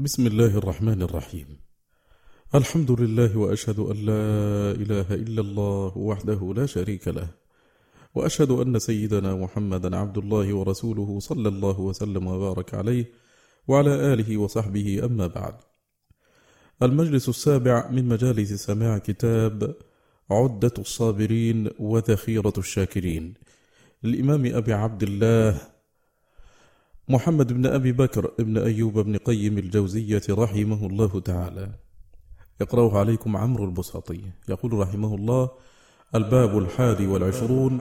بسم الله الرحمن الرحيم. الحمد لله وأشهد أن لا إله إلا الله وحده لا شريك له وأشهد أن سيدنا محمدا عبد الله ورسوله صلى الله وسلم وبارك عليه وعلى آله وصحبه أما بعد. المجلس السابع من مجالس سماع كتاب عدة الصابرين وذخيرة الشاكرين للإمام أبي عبد الله محمد بن أبي بكر بن أيوب بن قيم الجوزية رحمه الله تعالى. يقرأه عليكم عمرو البساطي. يقول رحمه الله الباب الحادي والعشرون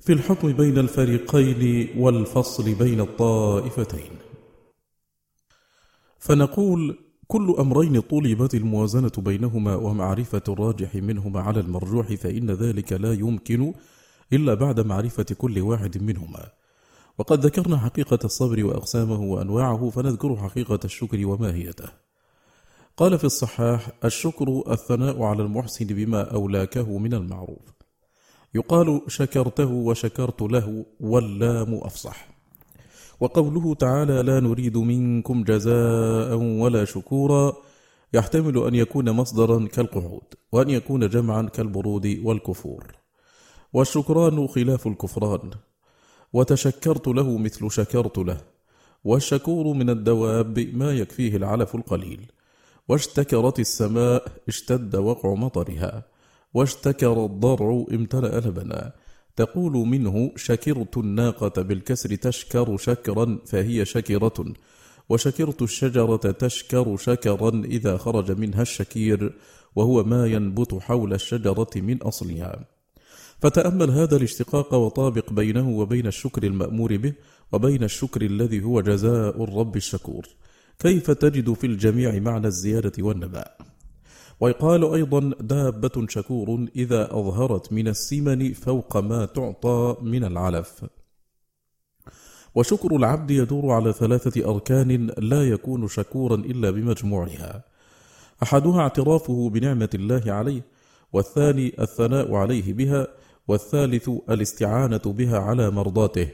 في الحكم بين الفريقين والفصل بين الطائفتين. فنقول كل أمرين طلبت الموازنة بينهما ومعرفة الراجح منهما على المرجوح فإن ذلك لا يمكن إلا بعد معرفة كل واحد منهما. وقد ذكرنا حقيقة الصبر وأقسامه وأنواعه فنذكر حقيقة الشكر وماهيته. قال في الصحاح: الشكر الثناء على المحسن بما أولاكه من المعروف. يقال شكرته وشكرت له واللام أفصح. وقوله تعالى: لا نريد منكم جزاء ولا شكورا يحتمل أن يكون مصدرا كالقعود، وأن يكون جمعا كالبرود والكفور. والشكران خلاف الكفران، وتشكرت له مثل شكرت له. والشكور من الدواب ما يكفيه العلف القليل. واشتكرت السماء اشتد وقع مطرها واشتكر الضرع امتلأ لبنا. تقول منه شكرت الناقة بالكسر تشكر شكرا فهي شكرة. وشكرت الشجرة تشكر شكرا إذا خرج منها الشكير. وهو ما ينبت حول الشجرة من أصلها. فتأمل هذا الاشتقاق وطابق بينه وبين الشكر المأمور به وبين الشكر الذي هو جزاء الرب الشكور. كيف تجد في الجميع معنى الزيادة والنماء ويقال أيضا دابة شكور إذا أظهرت من السمن فوق ما تعطى من العلف. وشكر العبد يدور على ثلاثة أركان لا يكون شكورا إلا بمجموعها. أحدها اعترافه بنعمة الله عليه والثاني الثناء عليه بها والثالث الاستعانة بها على مرضاته.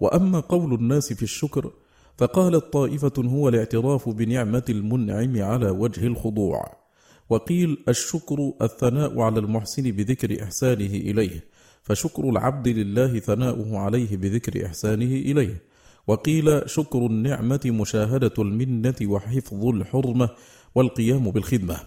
وأما قول الناس في الشكر فقالت طائفة هو الاعتراف بنعمة المنعم على وجه الخضوع. وقيل الشكر الثناء على المحسن بذكر إحسانه إليه فشكر العبد لله ثناؤه عليه بذكر إحسانه إليه. وقيل شكر النعمة مشاهدة المنة وحفظ الحرمة والقيام بالخدمة.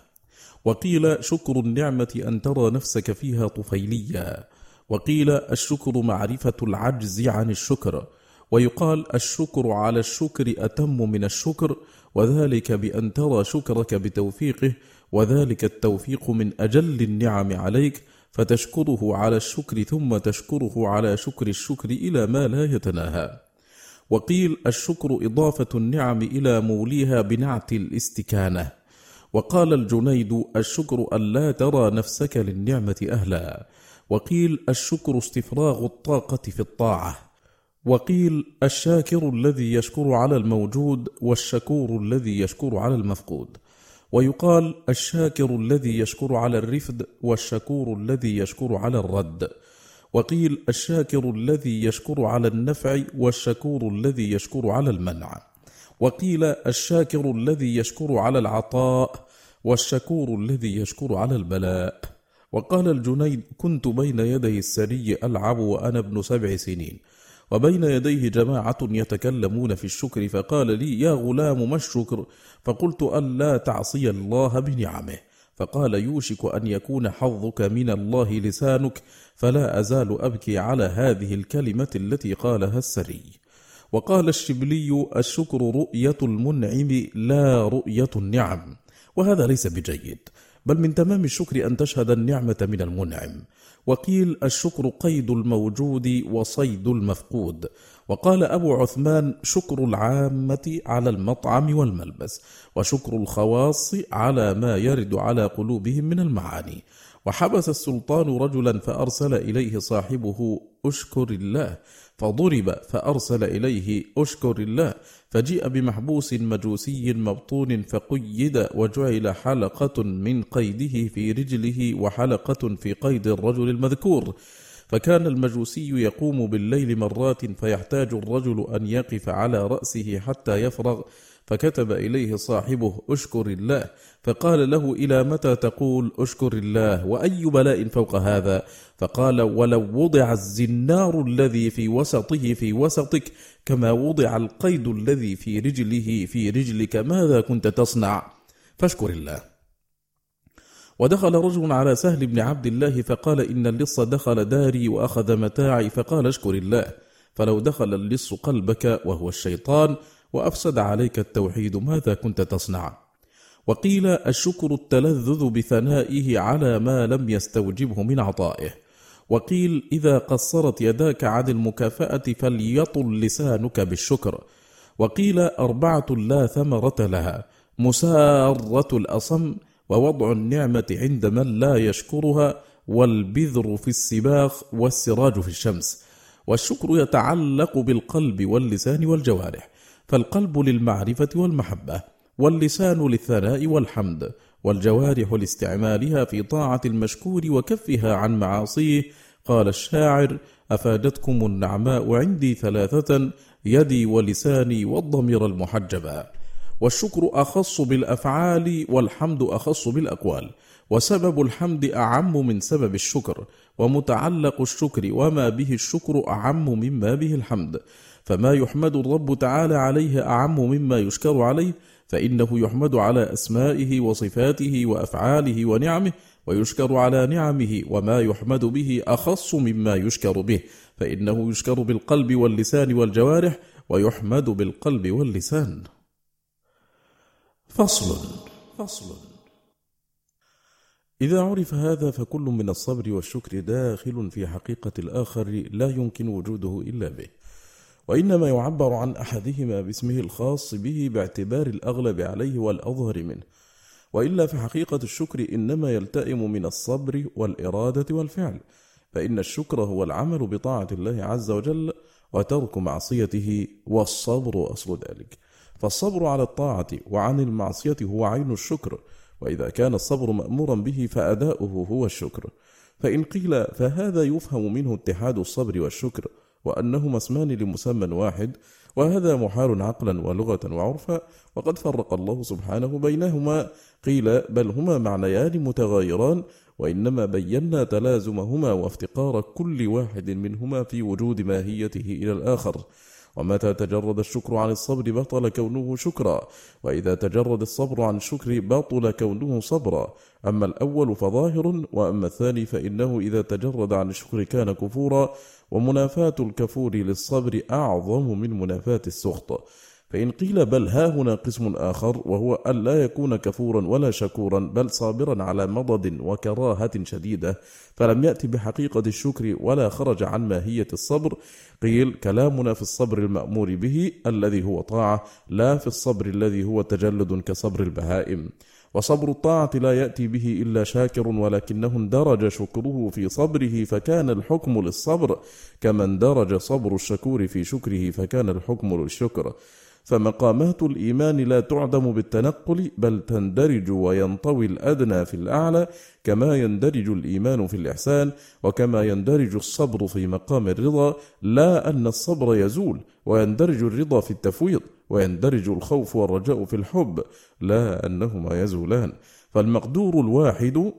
وقيل شكر النعمة أن ترى نفسك فيها طفيليا وقيل الشكر معرفة العجز عن الشكر. ويقال الشكر على الشكر أتم من الشكر وذلك بأن ترى شكرك بتوفيقه وذلك التوفيق من أجل النعم عليك فتشكره على الشكر ثم تشكره على شكر الشكر إلى ما لا يتناهى. وقيل الشكر إضافة النعم إلى موليها بنعت الاستكانة. وقال الجنيد الشكر أن لا ترى نفسك للنعمة أهلا. وقيل الشكر استفراغ الطاقة في الطاعة. وقيل الشاكر الذي يشكر على الموجود والشكور الذي يشكر على المفقود. ويقال الشاكر الذي يشكر على الرفد والشكور الذي يشكر على الرد. وقيل الشاكر الذي يشكر على النفع والشكور الذي يشكر على المنع. وقيل الشاكر الذي يشكر على العطاء والشكور الذي يشكر على البلاء. وقال الجنيد كنت بين يدي السري ألعب وأنا ابن سبع سنين وبين يديه جماعة يتكلمون في الشكر فقال لي يا غلام ما الشكر؟ فقلت ألا تعصي الله بنعمه. فقال يوشك أن يكون حظك من الله لسانك فلا أزال أبكي على هذه الكلمة التي قالها السري. وقال الشبلي الشكر رؤية المنعم لا رؤية النعم. وهذا ليس بجيد بل من تمام الشكر أن تشهد النعمة من المنعم. وقيل الشكر قيد الموجود وصيد المفقود. وقال أبو عثمان شكر العامة على المطعم والملبس وشكر الخواص على ما يرد على قلوبهم من المعاني. وحبس السلطان رجلا فأرسل إليه صاحبه أشكر الله فضرب فأرسل إليه أشكر الله فجيء بمحبوس مجوسي مبطون فقيد وجعل حلقة من قيده في رجله وحلقة في قيد الرجل المذكور. فكان المجوسي يقوم بالليل مرات فيحتاج الرجل أن يقف على رأسه حتى يفرغ فكتب إليه صاحبه أشكر الله فقال له إلى متى تقول أشكر الله وأي بلاء فوق هذا؟ فقال ولو وضع الزنار الذي في وسطه في وسطك كما وضع القيد الذي في رجله في رجلك ماذا كنت تصنع؟ فاشكر الله. ودخل رجل على سهل بن عبد الله فقال إن اللص دخل داري وأخذ متاعي فقال أشكر الله فلو دخل اللص قلبك وهو الشيطان وأفسد عليك التوحيد ماذا كنت تصنع؟ وقيل الشكر التلذذ بثنائه على ما لم يستوجبه من عطائه. وقيل إذا قصرت يداك عن المكافأة فليطل لسانك بالشكر. وقيل أربعة لا ثمرة لها مسارة الأصم ووضع النعمة عند من لا يشكرها والبذر في السباخ والسراج في الشمس. والشكر يتعلق بالقلب واللسان والجوارح. فالقلب للمعرفة والمحبة واللسان للثناء والحمد والجوارح لاستعمالها في طاعة المشكور وكفها عن معاصيه. قال الشاعر أفادتكم النعماء عندي ثلاثة يدي ولساني والضمير المحجبا والشكر أخص بالأفعال والحمد أخص بالأقوال. وسبب الحمد أعم من سبب الشكر. ومتعلق الشكر وما به الشكر أعم مما به الحمد. فما يحمد الرب تعالى عليه أعم مما يشكر عليه فإنه يحمد على أسمائه وصفاته وأفعاله ونعمه ويشكر على نعمه وما يحمد به أخص مما يشكر به فإنه يشكر بالقلب واللسان والجوارح ويحمد بالقلب واللسان فصل فصل إذا عرف هذا فكل من الصبر والشكر داخل في حقيقة الآخر لا يمكن وجوده إلا به وإنما يعبر عن أحدهما باسمه الخاص به باعتبار الأغلب عليه والأظهر منه. وإلا في حقيقة الشكر إنما يلتئم من الصبر والإرادة والفعل فإن الشكر هو العمل بطاعة الله عز وجل وترك معصيته والصبر أصل ذلك. فالصبر على الطاعة وعن المعصية هو عين الشكر وإذا كان الصبر مأمورا به فأداؤه هو الشكر. فإن قيل فهذا يفهم منه اتحاد الصبر والشكر وأنهما اسمان لمسمى واحد وهذا محال عقلا ولغة وعرفا وقد فرق الله سبحانه بينهما قيل بل هما معنيان متغايران وإنما بينا تلازمهما وافتقار كل واحد منهما في وجود ماهيته إلى الآخر. ومتى تجرد الشكر عن الصبر بطل كونه شكرا وإذا تجرد الصبر عن الشكر بطل كونه صبرا. أما الأول فظاهر وأما الثاني فإنه إذا تجرد عن الشكر كان كفورا. ومنافاة الكفور للصبر أعظم من منافاة السخط. فإن قيل بل ها هنا قسم آخر وهو أن لا يكون كفورا ولا شكورا بل صابرا على مضض وكراهة شديدة فلم يأتي بحقيقة الشكر ولا خرج عن ماهية الصبر. قيل كلامنا في الصبر المأمور به الذي هو طاعة لا في الصبر الذي هو تجلد كصبر البهائم. وصبر الطاعة لا يأتي به إلا شاكر ولكنه اندرج شكره في صبره فكان الحكم للصبر كما اندرج صبر الشكور في شكره فكان الحكم للشكر. فمقامات الإيمان لا تعدم بالتنقل بل تندرج وينطوي الأدنى في الأعلى كما يندرج الإيمان في الإحسان وكما يندرج الصبر في مقام الرضا لا أن الصبر يزول ويندرج الرضا في التفويض ويندرج الخوف والرجاء في الحب لا أنهما يزولان. فالمقدور الواحد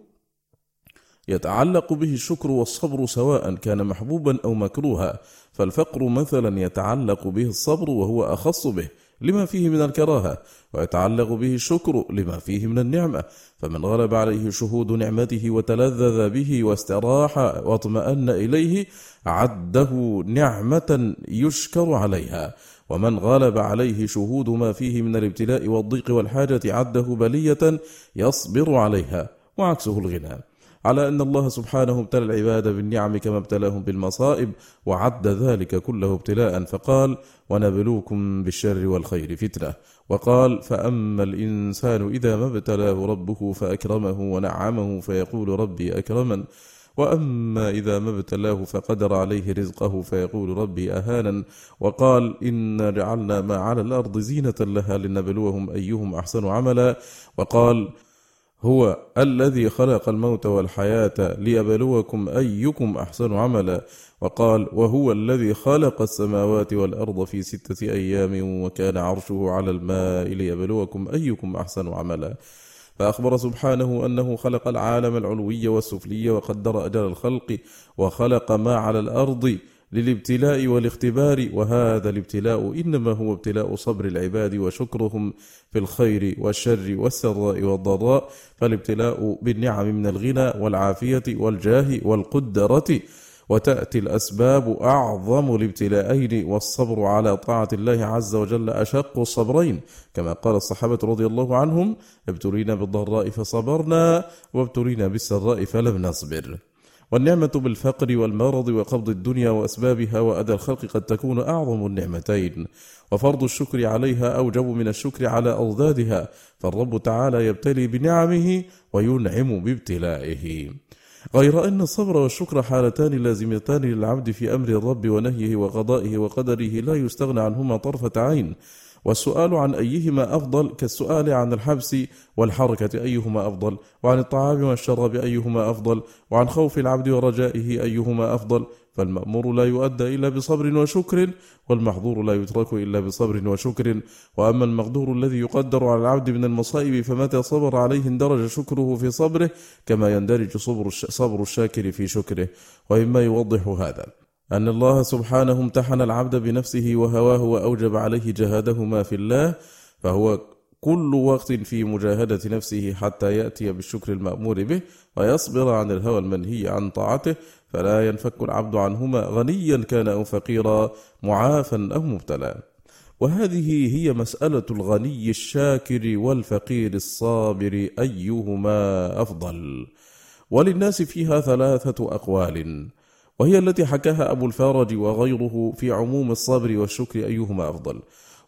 يتعلق به الشكر والصبر سواء كان محبوبا أو مكروها فالفقر مثلا يتعلق به الصبر وهو أخص به لما فيه من الكراهة ويتعلق به الشكر لما فيه من النعمة فمن غلب عليه شهود نعمته وتلذذ به واستراح واطمأن إليه عده نعمة يشكر عليها ومن غلب عليه شهود ما فيه من الابتلاء والضيق والحاجة عده بلية يصبر عليها وعكسه الغنى. على أن الله سبحانه ابتلى العباد بالنعم كما ابتلاهم بالمصائب وعد ذلك كله ابتلاء. فقال ونبلوكم بالشر والخير فتنة. وقال فأما الإنسان إذا ما ابتلاه ربه فأكرمه ونعمه فيقول ربي أكرمن. وأما إذا ما ابتلاه فقدر عليه رزقه فيقول ربي أهانا وقال إنا جعلنا ما على الأرض زينة لها لنبلوهم أيهم أحسن عملا. وقال هو الذي خلق الموت والحياة ليبلوكم أيكم أحسن عملا. وقال وهو الذي خلق السماوات والأرض في ستة أيام وكان عرشه على الماء ليبلوكم أيكم أحسن عملا. فأخبر سبحانه أنه خلق العالم العلوي والسفلي وقدر أجل الخلق وخلق ما على الأرض للابتلاء والاختبار وهذا الابتلاء إنما هو ابتلاء صبر العباد وشكرهم في الخير والشر والسراء والضراء فالابتلاء بالنعم من الغنى والعافية والجاه والقدرة وتأتي الأسباب أعظم الابتلاءين والصبر على طاعة الله عز وجل أشق الصبرين كما قال الصحابة رضي الله عنهم ابتلينا بالضراء فصبرنا وابتلينا بالسراء فلم نصبر. والنعمة بالفقر والمرض وقبض الدنيا وأسبابها وأذى الخلق قد تكون أعظم النعمتين. وفرض الشكر عليها أوجب من الشكر على أضدادها فالرب تعالى يبتلي بنعمه وينعم بابتلائه. غير أن الصبر والشكر حالتان لازمتان للعبد في أمر الرب ونهيه وقضائه وقدره لا يستغنى عنهما طرفة عين. والسؤال عن أيهما أفضل كالسؤال عن الحبس والحركة أيهما أفضل؟ وعن الطعام والشراب أيهما أفضل؟ وعن خوف العبد ورجائه أيهما أفضل؟ فالمأمور لا يؤدى إلا بصبر وشكر والمحظور لا يترك إلا بصبر وشكر. وأما المقدور الذي يقدر على العبد من المصائب فمتى صبر عليه اندرج شكره في صبره كما يندرج صبر الشاكر في شكره. وإما يوضح هذا. أن الله سبحانه امتحن العبد بنفسه وهواه وأوجب عليه جهادهما في الله فهو كل وقت في مجاهدة نفسه حتى يأتي بالشكر المأمور به ويصبر عن الهوى المنهي عن طاعته فلا ينفك العبد عنهما غنيا كان أو فقيرا معافا أو مبتلى وهذه هي مسألة الغني الشاكر والفقير الصابر أيهما أفضل؟ وللناس فيها ثلاثة أقوال. وهي التي حكاها أبو الفارج وغيره في عموم الصبر والشكر أيهما أفضل.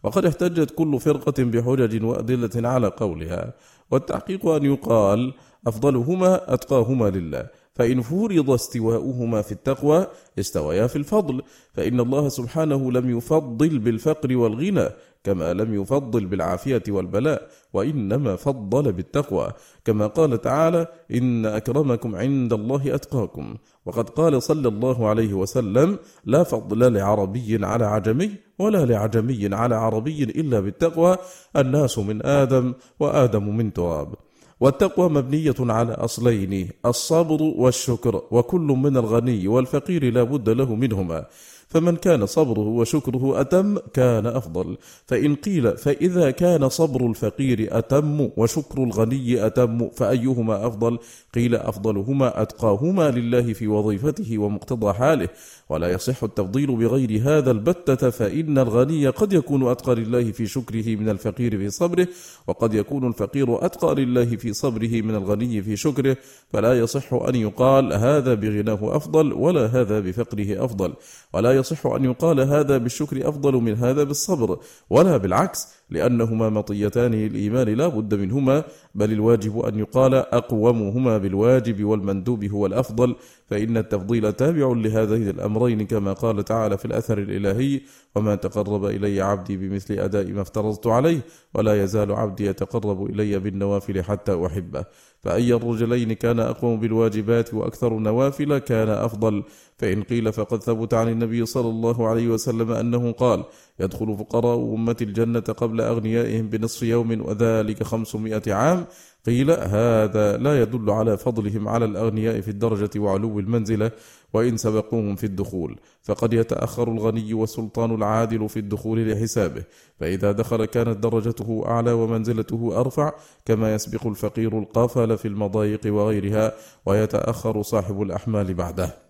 وقد احتجت كل فرقة بحجج وأدلة على قولها والتحقيق أن يقال أفضلهما أتقاهما لله فإن فرض استواؤهما في التقوى استويا في الفضل فإن الله سبحانه لم يفضل بالفقر والغنى كما لم يفضل بالعافية والبلاء وإنما فضل بالتقوى. كما قال تعالى إن أكرمكم عند الله أتقاكم. وقد قال صلى الله عليه وسلم لا فضل لعربي على عجمي ولا لعجمي على عربي إلا بالتقوى. الناس من آدم وآدم من تراب. والتقوى مبنية على أصلين الصبر والشكر وكل من الغني والفقير لا بد له منهما. فمن كان صبره وشكره أتم كان أفضل. فإن قيل فإذا كان صبر الفقير أتم وشكر الغني أتم فأيهما أفضل؟ قيل أفضلهما أتقاهما لله في وظيفته ومقتضى حاله. ولا يصح التفضيل بغير هذا البتة فإن الغني قد يكون أتقى لله في شكره من الفقير في صبره وقد يكون الفقير أتقى لله في صبره من الغني في شكره فلا يصح أن يقال هذا بغناه أفضل ولا هذا بفقره أفضل. ولا يصح أن يقال هذا بالشكر أفضل من هذا بالصبر. ولا بالعكس لأنهما مطيتان للإيمان لا بد منهما بل الواجب أن يقال أقومهما بالواجب والمندوب هو الأفضل فإن التفضيل تابع لهذين الأمرين كما قال تعالى في الأثر الإلهي وما تقرب إلي عبدي بمثل أداء ما افترضت عليه ولا يزال عبدي يتقرب إلي بالنوافل حتى أحبه. فأي الرجلين كان أقوم بالواجبات وأكثر النوافل كان أفضل. فإن قيل فقد ثبت عن النبي صلى الله عليه وسلم أنه قال يدخل فقراء أمة الجنة قبل أغنيائهم بنصف يوم وذلك خمسمائة عام. قيل هذا لا يدل على فضلهم على الأغنياء في الدرجة وعلو المنزلة وإن سبقوهم في الدخول. فقد يتأخر الغني والسلطان العادل في الدخول لحسابه. فإذا دخل كانت درجته أعلى ومنزلته أرفع كما يسبق الفقير القافل في المضايق وغيرها ويتأخر صاحب الأحمال بعده.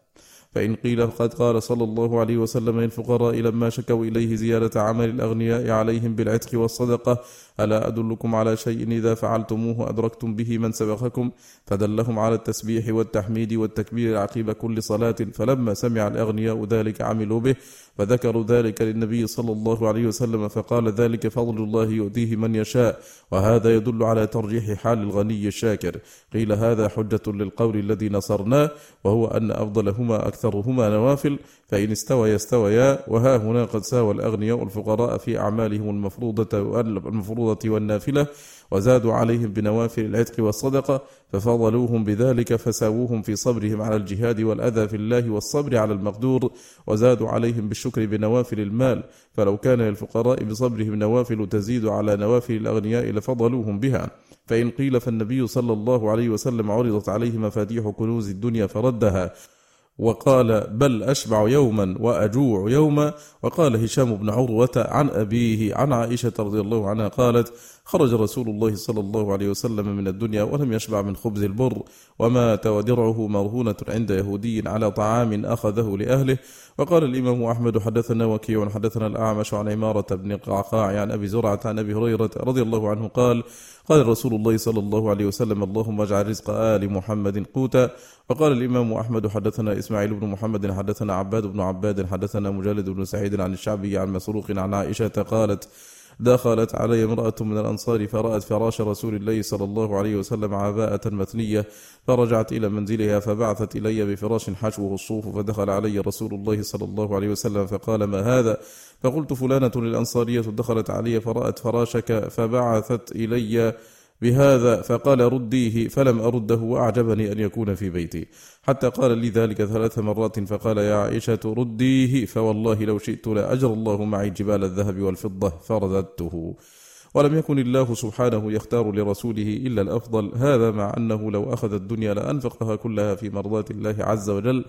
فإن قيل قد قال صلى الله عليه وسلم للفقراء لما شكوا إليه زيادة عمل الأغنياء عليهم بالعتق والصدقة ألا أدلكم على شيء إذا فعلتموه أدركتم به من سبقكم؟ فدلهم على التسبيح والتحميد والتكبير عقيب كل صلاة فلما سمع الأغنياء ذلك عملوا به. فذكروا ذلك للنبي صلى الله عليه وسلم فقال ذلك فضل الله يؤتيه من يشاء وهذا يدل على ترجيح حال الغني الشاكر. قيل هذا حجة للقول الذي نصرناه وهو أن أفضلهما أكثر وأكثرهما نوافل فإن استوى يستويا وها هنا قد ساوى الأغنياء الفقراء في أعمالهم المفروضة المفروضة والنافلة. وزادوا عليهم بنوافل العتق والصدقة ففضلوهم بذلك فساووهم في صبرهم على الجهاد والأذى في الله والصبر على المقدور وزادوا عليهم بالشكر بنوافل المال. فلو كان للفقراء بصبرهم نوافل تزيد على نوافل الأغنياء لفضلوهم بها. فإن قيل فالنبي صلى الله عليه وسلم عرضت عليه مفاتيح كنوز الدنيا فردها. وقال بل أشبع يوما وأجوع يوما. وقال هشام بن عروة عن أبيه عن عائشة رضي الله عنها قالت خرج رسول الله صلى الله عليه وسلم من الدنيا ولم يشبع من خبز البر ومات ودرعه مرهونة عند يهودي على طعام أخذه لأهله. وقال الإمام أحمد حدثنا وكيع حدثنا الأعمش عن عمارة بن قعقاع عن أبي زرعة عن أبي هريرة رضي الله عنه قال قال رسول الله صلى الله عليه وسلم اللهم اجعل رزق آل محمد قوتا. وقال الإمام أحمد حدثنا إسماعيل بن محمد حدثنا عباد بن عباد حدثنا مجالد بن سعيد عن الشعبي عن مسروق عن عائشة قالت دخلت علي امرأة من الأنصار فرأت فراش رسول الله صلى الله عليه وسلم عباءة مثنية فرجعت إلى منزلها فبعثت إلي بفراش حشوه الصوف فدخل علي رسول الله صلى الله عليه وسلم فقال ما هذا؟ فقلت فلانة الأنصارية دخلت علي فرأت فراشك فبعثت إلي بهذا فقال رديه فلم أرده وأعجبني أن يكون في بيتي. حتى قال لي ذلك ثلاث مرات فقال يا عائشة رديه فوالله لو شئت لأجر الله معي جبال الذهب والفضة فرددته ولم يكن الله سبحانه يختار لرسوله إلا الأفضل هذا مع أنه لو أخذ الدنيا لأنفقها كلها في مرضات الله عز وجل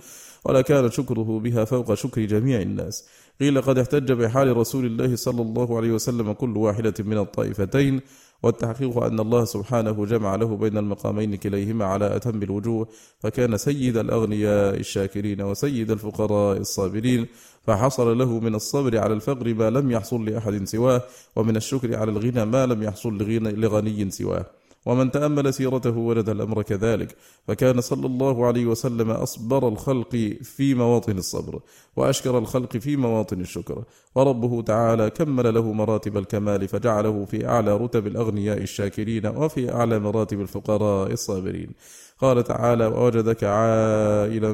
ولكان شكره بها فوق شكر جميع الناس. قيل قد احتج بحال رسول الله صلى الله عليه وسلم كل واحدة من الطائفتين والتحقيق أن الله سبحانه جمع له بين المقامين كليهما على أتم الوجوه فكان سيد الأغنياء الشاكرين وسيد الفقراء الصابرين فحصل له من الصبر على الفقر ما لم يحصل لأحد سواه ومن الشكر على الغنى ما لم يحصل لغني سواه. ومن تأمل سيرته ولد الأمر كذلك. فكان صلى الله عليه وسلم أصبر الخلق في مواطن الصبر وأشكر الخلق في مواطن الشكر. وربه تعالى كمل له مراتب الكمال فجعله في أعلى رتب الأغنياء الشاكرين وفي أعلى مراتب الفقراء الصابرين. قال تعالى ووجدك عائلا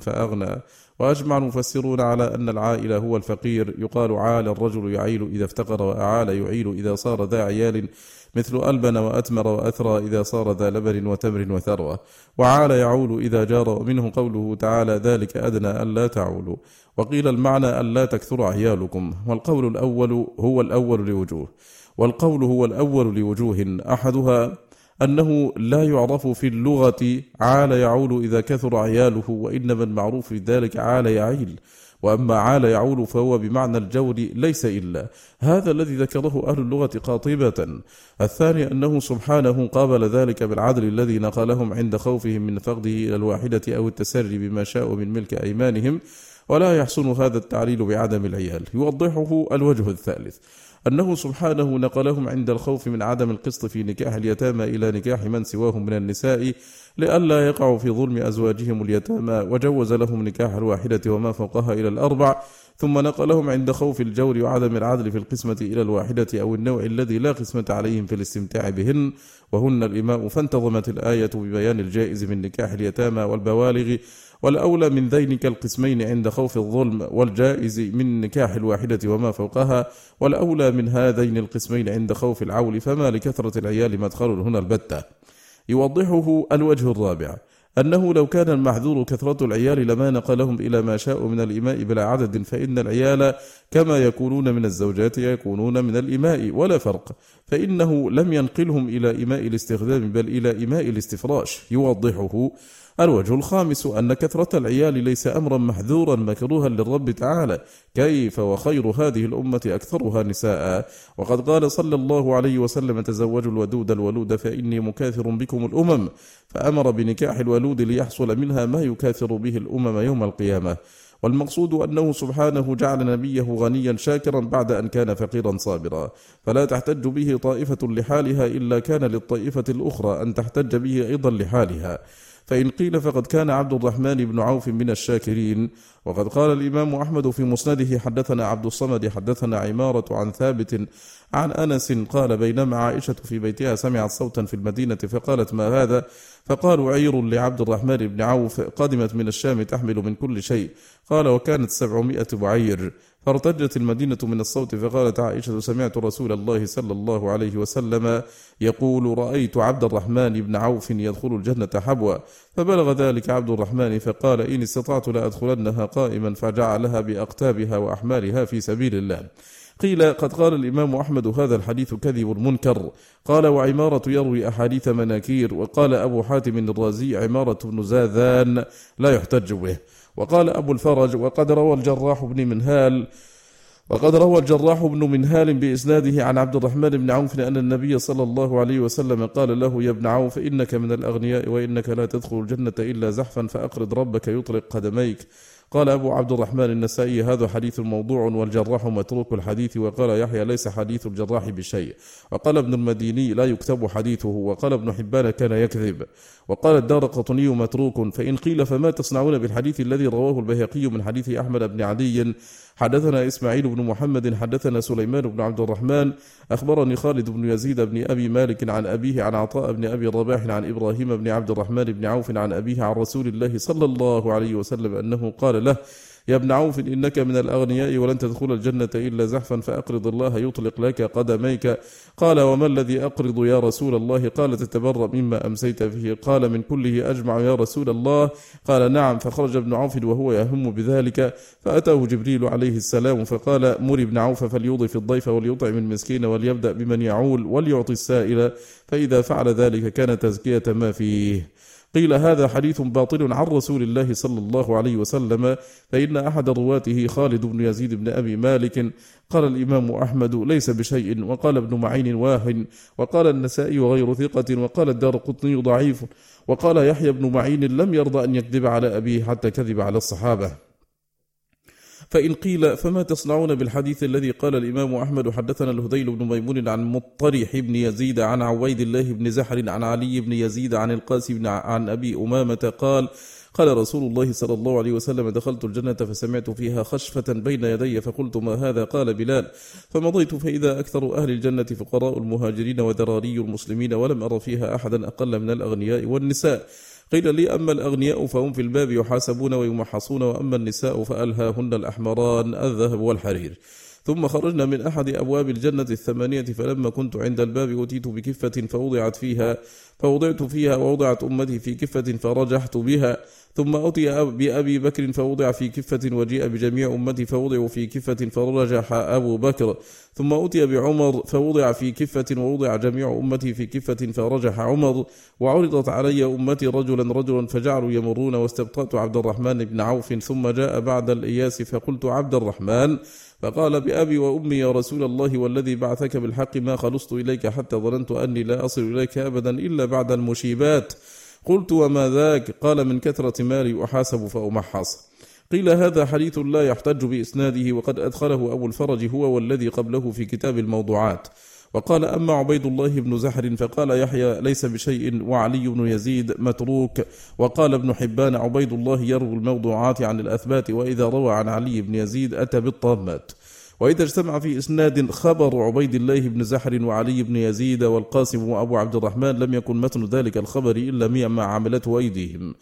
فأغنى. وأجمع المفسرون على أن العائل هو الفقير. يقال عال الرجل يعيل إذا افتقر وأعال يعيل إذا صار ذا عيال. مثل ألبن وأتمر وأثرى إذا صار ذا لبن وتمر وثروة. وعال يعول إذا جار ومنه قوله تعالى ذلك أدنى ألا تعولوا. وقيل المعنى ألا تكثر عيالكم والقول الأول هو الأول لوجوه. والقول هو الأول لوجوه. أحدها أنه لا يعرف في اللغة عال يعول إذا كثر عياله وإنما المعروف لذلك عال يعيل. وأما عال يعول فهو بمعنى الجور ليس إلا. هذا الذي ذكره أهل اللغة قاطبة. الثاني أنه سبحانه قابل ذلك بالعدل الذي نقلهم عند خوفهم من فقده إلى الواحدة أو التسري بما شاءوا من ملك أيمانهم ولا يحسن هذا التعليل بعدم العيال. يوضحه الوجه الثالث. أنه سبحانه نقلهم عند الخوف من عدم القسط في نكاح اليتامى إلى نكاح من سواهم من النساء لئلا يقعوا في ظلم أزواجهم اليتامى. وجوز لهم نكاح الواحدة وما فوقها إلى الأربع. ثم نقلهم عند خوف الجور وعدم العدل في القسمة إلى الواحدة أو النوع الذي لا قسمة عليهم في الاستمتاع بهن. وهن الإماء فانتظمت الآية ببيان الجائز من نكاح اليتامى والبوالغ والأولى من ذينك القسمين عند خوف الظلم والجائز من نكاح الواحدة وما فوقها والأولى من هذين القسمين عند خوف العول فما لكثرة العيال مدخل هنا البتة. يوضحه الوجه الرابع أنه لو كان المحذور كثرة العيال لما نقلهم إلى ما شاءوا من الإماء بلا عدد فإن العيال كما يكونون من الزوجات يكونون من الإماء ولا فرق. فإنه لم ينقلهم إلى إماء الاستخدام بل إلى إماء الاستفراش يوضحه. الوجه الخامس أن كثرة العيال ليس أمرا محذورا مكروها للرب تعالى. كيف وخير هذه الأمة أكثرها نساء؟ وقد قال صلى الله عليه وسلم تزوجوا الودود الولود فإني مكاثر بكم الأمم. فأمر بنكاح الولود ليحصل منها ما يكاثر به الأمم يوم القيامة. والمقصود أنه سبحانه جعل نبيه غنيا شاكرا بعد أن كان فقيرا صابرا. فلا تحتج به طائفة لحالها إلا كان للطائفة الأخرى أن تحتج به أيضا لحالها. فإن قيل فقد كان عبد الرحمن بن عوف من الشاكرين. وقد قال الإمام أحمد في مسنده حدثنا عبد الصمد حدثنا عمارة عن ثابت عن أنس قال بينما عائشة في بيتها سمعت صوتا في المدينة فقالت ما هذا؟ فقالوا عير لعبد الرحمن بن عوف قدمت من الشام تحمل من كل شيء. قال وكانت سبعمائة بعير. فارتجت المدينة من الصوت فقالت عائشة سمعت رسول الله صلى الله عليه وسلم يقول رأيت عبد الرحمن بن عوف يدخل الجنة حبوا فبلغ ذلك عبد الرحمن فقال إن استطعت لأدخلنها قائما فجعلها بأقتابها وأحمالها في سبيل الله. قيل قد قال الإمام أحمد هذا الحديث كذب منكر. قال وعمارة يروي أحاديث مناكير. وقال أبو حاتم الرازي عمارة بن زاذان لا يحتج به. وقال أبو الفرج وقد روى الجراح بن منهال وقد روى الجراح بن منهال بإسناده عن عبد الرحمن بن عوف أن النبي صلى الله عليه وسلم قال له يا ابن عوف إنك من الأغنياء وإنك لا تدخل الجنة إلا زحفا فأقرض ربك يطلق قدميك. قال أبو عبد الرحمن النسائي هذا حديث موضوع والجراح متروك الحديث. وقال يحيى ليس حديث الجراح بشيء. وقال ابن المديني لا يكتب حديثه. وقال ابن حبان كان يكذب. وقال الدار قطني متروك. فإن قيل فما تصنعون بالحديث الذي رواه البيهقي من حديث أحمد بن عدي حدثنا إسماعيل بن محمد حدثنا سليمان بن عبد الرحمن أخبرني خالد بن يزيد بن أبي مالك عن أبيه عن عطاء بن أبي رباح عن إبراهيم بن عبد الرحمن بن عوف عن أبيه عن رسول الله صلى الله عليه وسلم أنه قال له يا ابن عوف إنك من الأغنياء ولن تدخل الجنة إلا زحفا فأقرض الله يطلق لك قدميك. قال وما الذي أقرض يا رسول الله؟ قال تتبرأ مما أمسيت فيه قال من كله أجمع يا رسول الله. قال نعم. فخرج ابن عوف وهو يهم بذلك. فأتاه جبريل عليه السلام فقال مر ابن عوف فليضف الضيف وليطعم المسكين وليبدأ بمن يعول وليعطي السائل. فإذا فعل ذلك كان تزكية ما فيه. قيل هذا حديث باطل عن رسول الله صلى الله عليه وسلم فإن أحد رواته خالد بن يزيد بن أبي مالك قال الإمام أحمد ليس بشيء وقال ابن معين واهن وقال النسائي وغير ثقة وقال الدار قطني ضعيف وقال يحيى بن معين لم يرضى أن يكذب على أبيه حتى كذب على الصحابة. فإن قيل فما تصنعون بالحديث الذي قال الإمام أحمد حدثنا الهذيل بن ميمون عن مطرح بن يزيد عن عويد الله بن زحر عن علي بن يزيد عن القاسم عن أبي أمامة قال قال رسول الله صلى الله عليه وسلم دخلت الجنة فسمعت فيها خشفة بين يدي فقلت ما هذا؟ قال بلال. فمضيت فإذا أكثر أهل الجنة فقراء المهاجرين وذراري المسلمين ولم أر فيها أحدا أقل من الأغنياء والنساء. قيل لي أما الأغنياء فهم في الباب يحاسبون ويمحصون وأما النساء فألهاهن الأحمران الذهب والحرير. ثم خرجنا من أحد أبواب الجنة الثمانية فلما كنت عند الباب أتيت بكفة فوضعت فيها فوضعت فيها ووضعت أمتي في كفة فرجحت بها ثم أتي بأبي بكر فوضع في كفة وجيء بجميع أمتي فوضعوا في كفة فرجح أبو بكر ثم أتي بعمر فوضع في كفة ووضع جميع أمتي في كفة فرجح عمر وعرضت علي أمتي رجلا رجلا فجعلوا يمرون واستبطأت عبد الرحمن بن عوف ثم جاء بعد الإياس فقلت عبد الرحمن فقال بأبي وأمي يا رسول الله والذي بعثك بالحق ما خلصت إليك حتى ظننت أني لا أصل إليك أبدا إلا بعد المشيبات. قلت وما ذاك؟ قال من كثرة مالي أحاسب فأمحص. قيل هذا حديث لا يحتج بإسناده وقد أدخله أبو الفرج هو والذي قبله في كتاب الموضوعات. وقال أما عبيد الله بن زحر فقال يحيى ليس بشيء وعلي بن يزيد متروك. وقال ابن حبان عبيد الله يروي الموضوعات عن الأثبات وإذا روى عن علي بن يزيد أتى بالطامات. وإذا اجتمع في إسناد خبر عبيد الله بن زحر وعلي بن يزيد والقاسم وأبو عبد الرحمن لم يكن متن ذلك الخبر إلا ما عملته أيديهم.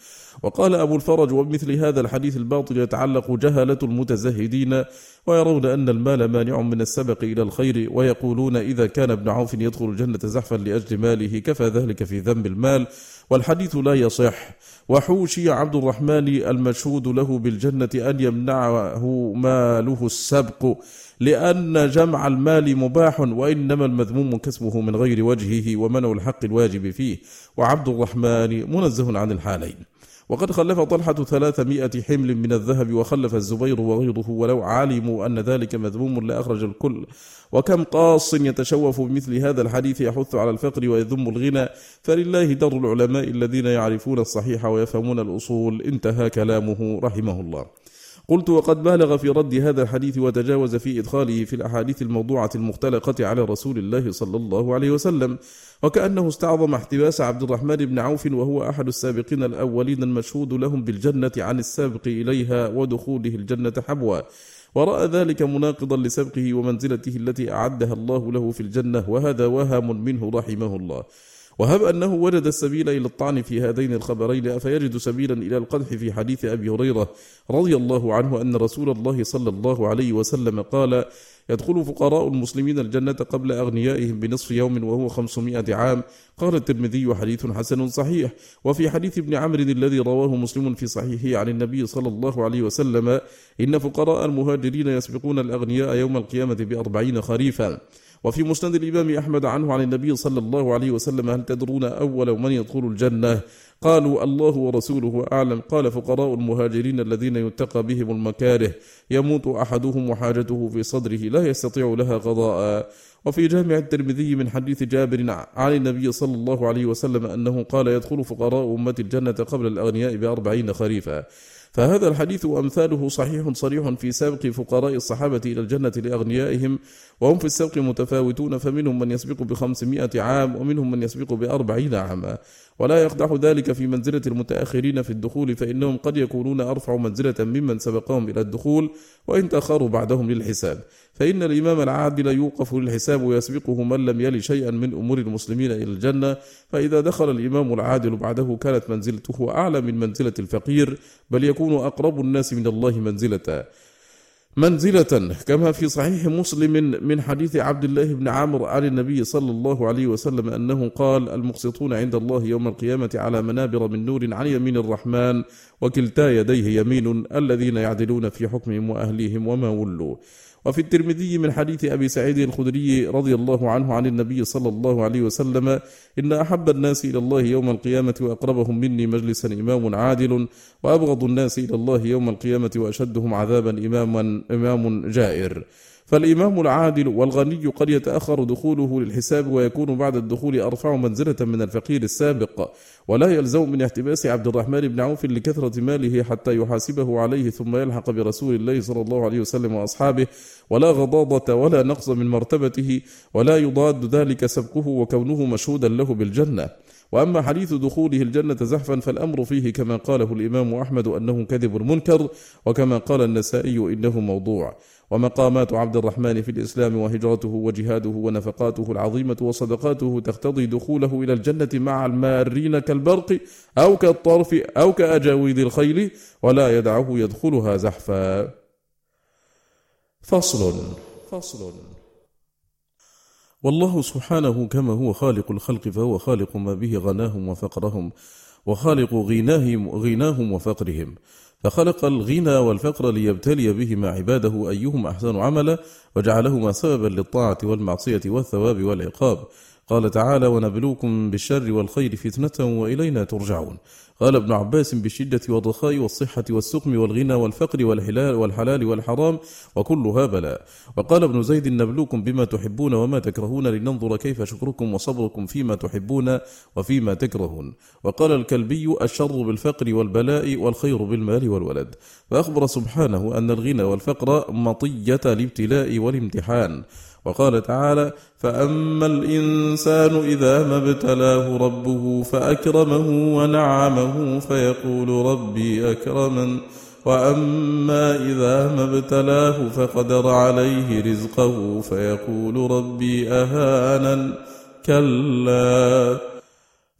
وقال أبو الفرج وبمثل هذا الحديث الباطل يتعلق جهلة المتزهدين ويرون أن المال مانع من السبق إلى الخير ويقولون إذا كان ابن عوف يدخل الجنة زحفا لأجل ماله كفى ذلك في ذنب المال والحديث لا يصح. وحوشي عبد الرحمن المشهود له بالجنة أن يمنعه ماله السبق لأن جمع المال مباح وإنما المذموم كسبه من غير وجهه ومنع الحق الواجب فيه. وعبد الرحمن منزه عن الحالين. وقد خلف طلحة ثلاثمائة حمل من الذهب وخلف الزبير وغيره ولو علموا أن ذلك مذموم لأخرج الكل. وكم قاص يتشوف بمثل هذا الحديث يحث على الفقر ويذم الغنى؟ فلله در العلماء الذين يعرفون الصحيح ويفهمون الأصول. انتهى كلامه رحمه الله. قلت وقد بالغ في رد هذا الحديث وتجاوز في إدخاله في الأحاديث الموضوعة المختلقة على رسول الله صلى الله عليه وسلم وكأنه استعظم احتباس عبد الرحمن بن عوف وهو أحد السابقين الأولين المشهود لهم بالجنة عن السابق إليها ودخوله الجنة حبوا ورأى ذلك مناقضا لسبقه ومنزلته التي أعدها الله له في الجنة وهذا وهم منه رحمه الله. وهب أنه وجد السبيل إلى الطعن في هذين الخبرين أفيجد سبيلا إلى القدح في حديث أبي هريرة رضي الله عنه أن رسول الله صلى الله عليه وسلم قال يدخل فقراء المسلمين الجنة قبل أغنيائهم بنصف يوم وهو خمسمائة عام قال الترمذي حديث حسن صحيح وفي حديث ابن عمرو الذي رواه مسلم في صحيحه عن النبي صلى الله عليه وسلم إن فقراء المهاجرين يسبقون الأغنياء يوم القيامة بأربعين خريفا وفي مسند الإمام أحمد عنه عن النبي صلى الله عليه وسلم هل تدرون أول من يدخل الجنة؟ قالوا الله ورسوله أعلم. قال فقراء المهاجرين الذين يتقى بهم المكاره يموت أحدهم وحاجته في صدره لا يستطيع لها قضاء وفي جامع الترمذي من حديث جابر عن النبي صلى الله عليه وسلم أنه قال يدخل فقراء أمة الجنة قبل الأغنياء بأربعين خريفا. فهذا الحديث وأمثاله صحيح صريح في سابق فقراء الصحابة إلى الجنة لأغنيائهم وهم في السبق متفاوتون فمنهم من يسبق بخمسمائة عام ومنهم من يسبق بأربعين عاما. ولا يقدح ذلك في منزلة المتأخرين في الدخول فإنهم قد يكونون أرفع منزلة ممن سبقهم إلى الدخول وإن تأخروا بعدهم للحساب. فإن الإمام العادل يوقف للحساب ويسبقه من لم يل شيئا من أمور المسلمين إلى الجنة فإذا دخل الإمام العادل بعده كانت منزلته أعلى من منزلة الفقير بل يكون أقرب الناس من الله منزلة. منزلة كما في صحيح مسلم من حديث عبد الله بن عامر عن النبي صلى الله عليه وسلم أنه قال المقسطون عند الله يوم القيامة على منابر من نور عن يمين الرحمن وكلتا يديه يمين الذين يعدلون في حكمهم وأهليهم وما ولوا. وفي الترمذي من حديث أبي سعيد الخدري رضي الله عنه عن النبي صلى الله عليه وسلم إن أحب الناس إلى الله يوم القيامة وأقربهم مني مجلسا إمام عادل وأبغض الناس إلى الله يوم القيامة وأشدهم عذابا إماما إمام جائر. فالإمام العادل والغني قد يتأخر دخوله للحساب ويكون بعد الدخول أرفع منزلة من الفقير السابق ولا يلزم من احتباس عبد الرحمن بن عوف لكثرة ماله حتى يحاسبه عليه ثم يلحق برسول الله صلى الله عليه وسلم وأصحابه ولا غضاضة ولا نقص من مرتبته ولا يضاد ذلك سبقه وكونه مشهودا له بالجنة. وأما حديث دخوله الجنة زحفا فالأمر فيه كما قاله الإمام أحمد أنه كذب منكر وكما قال النسائي إنه موضوع. ومقامات عبد الرحمن في الإسلام وهجرته وجهاده ونفقاته العظيمة وصدقاته تقتضي دخوله إلى الجنة مع المارين كالبرق أو كالطرف أو كأجاويد الخيل ولا يدعه يدخلها زحفا. فصل. فصل. والله سبحانه كما هو خالق الخلق فهو خالق ما به غناهم وفقرهم وخالق غناهم غناهم وفقرهم. فخلق الغنى والفقر ليبتلي بهما عباده أيهم أحسن عملا وجعلهما سببا للطاعة والمعصية والثواب والعقاب. قال تعالى ونبلوكم بالشر والخير فتنة وإلينا ترجعون. قال ابن عباس بالشدة والرخاء والصحة والسقم والغنى والفقر والحلال والحلال والحرام وكلها بلاء وقال ابن زيد نبلوكم بما تحبون وما تكرهون لننظر كيف شكركم وصبركم فيما تحبون وفيما تكرهون. وقال الكلبي الشر بالفقر والبلاء والخير بالمال والولد. فأخبر سبحانه أن الغنى والفقر مطية الابتلاء والامتحان. وقال تعالى فأما الإنسان إذا ما ابتلاه ربه فأكرمه ونعمه فيقول ربي أكرمن وأما إذا ما ابتلاه فقدر عليه رزقه فيقول ربي أهانا كلا.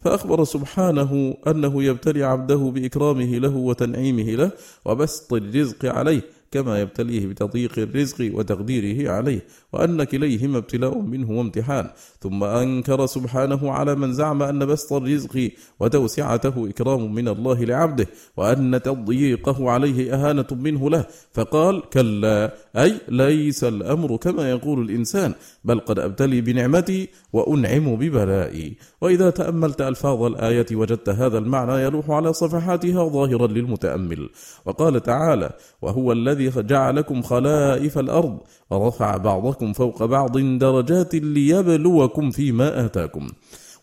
فأخبر سبحانه أنه يبتلي عبده بإكرامه له وتنعيمه له وبسط الرزق عليه. كما يبتليه بتضييق الرزق وتقديره عليه وأن كليهما ابتلاء منه وامتحان. ثم أنكر سبحانه على من زعم أن بسط الرزق وتوسعته إكرام من الله لعبده وأن تضييقه عليه أهانة منه له. فقال كلا أي ليس الأمر كما يقول الإنسان بل قد أبتلي بنعمتي وأنعم ببلائي. وإذا تأملت ألفاظ الآية وجدت هذا المعنى يلوح على صفحاتها ظاهرا للمتأمل. وقال تعالى وهو الذي جعلكم خلائف الأرض ورفع بعضكم فوق بعض درجات ليبلوكم فيما آتاكم.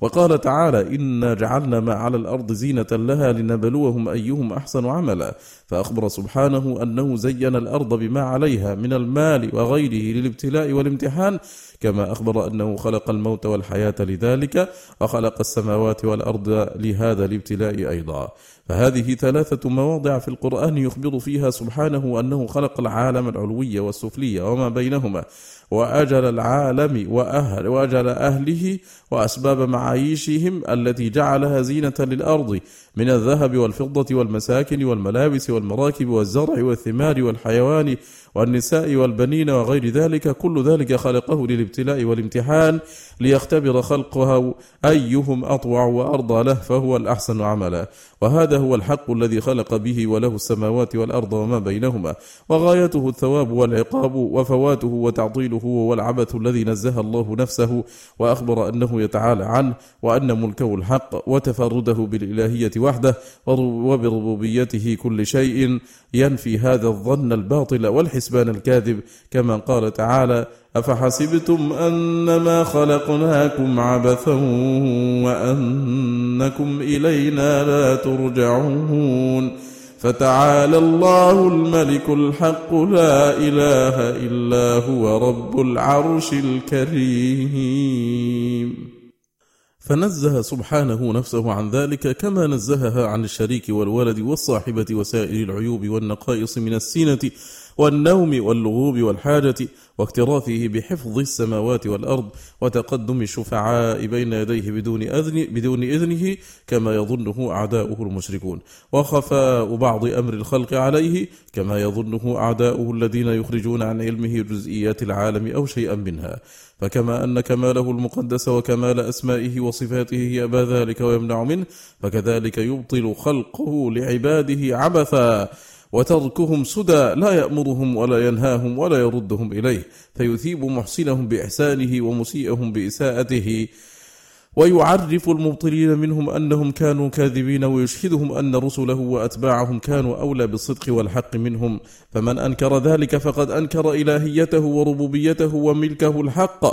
وقال تعالى إنا جعلنا ما على الأرض زينة لها لنبلوهم أيهم أحسن عملا. فأخبر سبحانه أنه زين الأرض بما عليها من المال وغيره للابتلاء والامتحان. كما أخبر أنه خلق الموت والحياة لذلك وخلق السماوات والأرض لهذا الابتلاء أيضا. فهذه ثلاثة مواضع في القرآن يخبر فيها سبحانه أنه خلق العالم العلوي والسفلي وما بينهما وأجل العالم وأهل وأجل أهله وأسباب معايشهم التي جعلها زينة للأرض من الذهب والفضة والمساكن والملابس والمراكب والزرع والثمار والحيوان والنساء والبنين وغير ذلك كل ذلك خلقه للابتلاء والامتحان ليختبر خلقها أيهم أطوع وأرضى له فهو الأحسن عملا. وهذا هو الحق الذي خلق به وله السماوات والأرض وما بينهما. وغايته الثواب والعقاب وفواته وتعطيله هو العبث الذي نزه الله نفسه وأخبر أنه يتعالى عنه وأن ملكه الحق وتفرده بالإلهية وحده وبربوبيته كل شيء ينفي هذا الظن الباطل والحسبان الكاذب كما قال تعالى أفحسبتم أنما خلقناكم عبثا وأنكم إلينا لا ترجعون فتعالى الله الملك الحق لا إله إلا هو رب العرش الكريم. فنزه سبحانه نفسه عن ذلك كما نزهها عن الشريك والولد والصاحبة وسائر العيوب والنقائص من السينة والنوم واللغوب والحاجة واكتراثه بحفظ السماوات والأرض وتقدم الشفعاء بين يديه بدون أذن بدون إذنه كما يظنه أعداؤه المشركون. وخفاء بعض أمر الخلق عليه كما يظنه أعداؤه الذين يخرجون عن علمه جزئيات العالم أو شيئا منها. فكما أن كماله المقدس وكمال أسمائه وصفاته يأبى ذلك ويمنع منه فكذلك يبطل خلقه لعباده عبثا. وتركهم سدى لا يأمرهم ولا ينهاهم ولا يردهم إليه. فيثيب محسنهم بإحسانه ومسيئهم بإساءته. ويعرف المبطلين منهم أنهم كانوا كاذبين ويشهدهم أن رسله وأتباعهم كانوا أولى بالصدق والحق منهم. فمن أنكر ذلك فقد أنكر إلهيته وربوبيته وملكه الحق.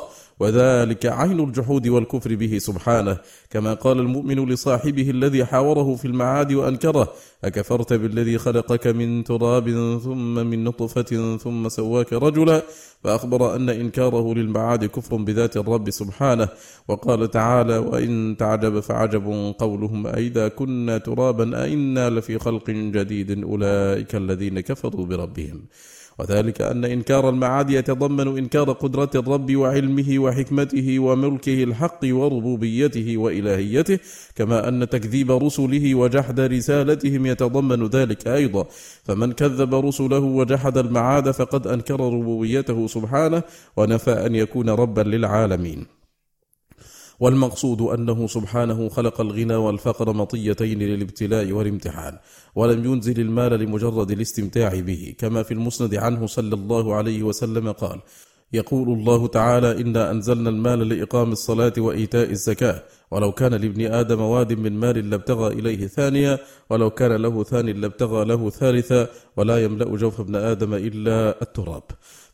وذلك عين الجحود والكفر به سبحانه كما قال المؤمن لصاحبه الذي حاوره في المعاد وأنكره أكفرت بالذي خلقك من تراب ثم من نطفة ثم سواك رجلا؟ فأخبر أن إنكاره للمعاد كفر بذات الرب سبحانه وقال تعالى وإن تعجب فعجب قولهم أئذا كنا ترابا أئنا لفي خلق جديد أولئك الذين كفروا بربهم. وذلك أن إنكار المعاد يتضمن إنكار قدرة الرب وعلمه وحكمته وملكه الحق وربوبيته وإلهيته كما أن تكذيب رسله وجحد رسالتهم يتضمن ذلك أيضا. فمن كذب رسله وجحد المعاد فقد أنكر ربوبيته سبحانه ونفى أن يكون ربا للعالمين. والمقصود أنه سبحانه خلق الغنى والفقر مطيتين للابتلاء والامتحان ولم ينزل المال لمجرد الاستمتاع به كما في المسند عنه صلى الله عليه وسلم قال يقول الله تعالى إنا أنزلنا المال لإقام الصلاة وإيتاء الزكاة ولو كان لابن آدم واد من مال لابتغى إليه ثانية ولو كان له ثاني لابتغى له ثالثا ولا يملأ جوف ابن آدم إلا التراب.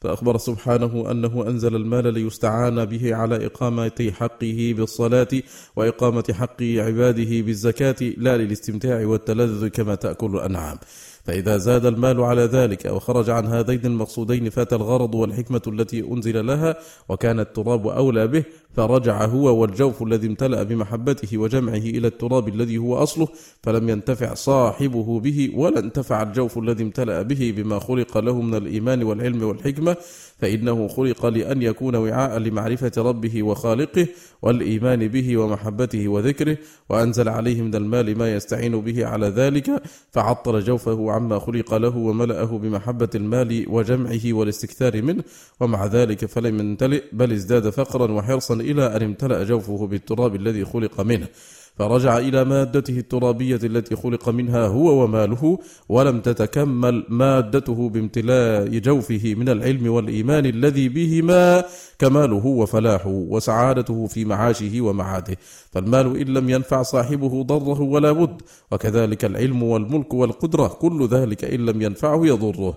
فأخبر سبحانه أنه أنزل المال ليستعان به على إقامة حقه بالصلاة وإقامة حق عباده بالزكاة لا للاستمتاع والتلذذ كما تأكل الأنعام. فإذا زاد المال على ذلك أو خرج عن هذين المقصودين فات الغرض والحكمة التي أنزل لها وكان التراب أولى به فرجع هو والجوف الذي امتلأ بمحبته وجمعه إلى التراب الذي هو أصله فلم ينتفع صاحبه به ولا انتفع الجوف الذي امتلأ به بما خلق له من الإيمان والعلم والحكمة فإنه خلق لأن يكون وعاء لمعرفة ربه وخالقه والإيمان به ومحبته وذكره وأنزل عليه من المال ما يستعين به على ذلك فعطل جوفه عما خلق له وملأه بمحبة المال وجمعه والاستكثار منه. ومع ذلك فلم يمتلئ بل ازداد فقرا وحرصا إلى أن امتلأ جوفه بالتراب الذي خلق منه. فرجع إلى مادته الترابية التي خلق منها هو وماله ولم تتكمل مادته بامتلاء جوفه من العلم والإيمان الذي بهما كماله وفلاحه وسعادته في معاشه ومعاده. فالمال إن لم ينفع صاحبه ضره ولا بد وكذلك العلم والملك والقدرة كل ذلك إن لم ينفعه يضره.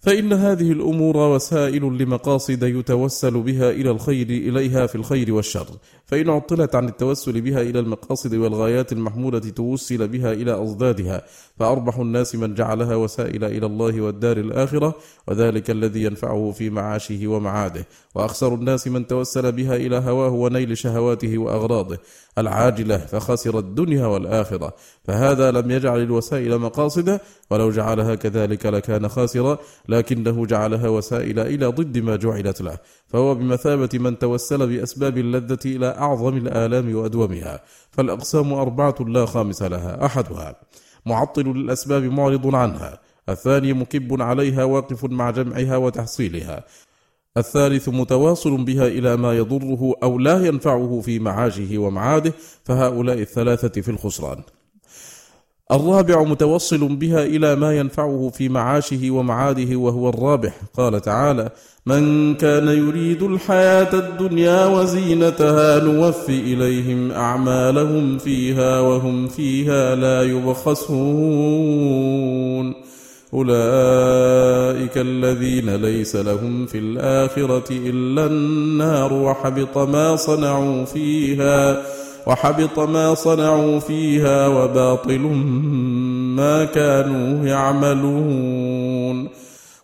فإن هذه الأمور وسائل لمقاصد يتوسل بها إلى الخير إليها في الخير والشر. فإن عطلت عن التوسل بها إلى المقاصد والغايات المحمودة توسل بها إلى أضدادها فأربح الناس من جعلها وسائل إلى الله والدار الآخرة وذلك الذي ينفعه في معاشه ومعاده. وأخسر الناس من توسل بها إلى هواه ونيل شهواته وأغراضه. العاجلة فخسر الدنيا والآخرة. فهذا لم يجعل الوسائل مقاصدا ولو جعلها كذلك لكان خاسرا لكنه جعلها وسائل إلى ضد ما جعلت له. فهو بمثابة من توسل بأسباب اللذة إلى أعظم الآلام وأدومها فالأقسام أربعة لا خامس لها أحدها معطل للأسباب معرض عنها الثاني مكب عليها واقف مع جمعها وتحصيلها الثالث متواصل بها إلى ما يضره أو لا ينفعه في معاشه ومعاده فهؤلاء الثلاثة في الخسران. الرابع متوصل بها إلى ما ينفعه في معاشه ومعاده وهو الرابح. قال تعالى من كان يريد الحياة الدنيا وزينتها نوف إليهم أعمالهم فيها وهم فيها لا يبخسون. أولئك الذين ليس لهم في الآخرة إلا النار وحبط ما صنعوا فيها وحبط ما صنعوا فيها وباطل ما كانوا يعملون.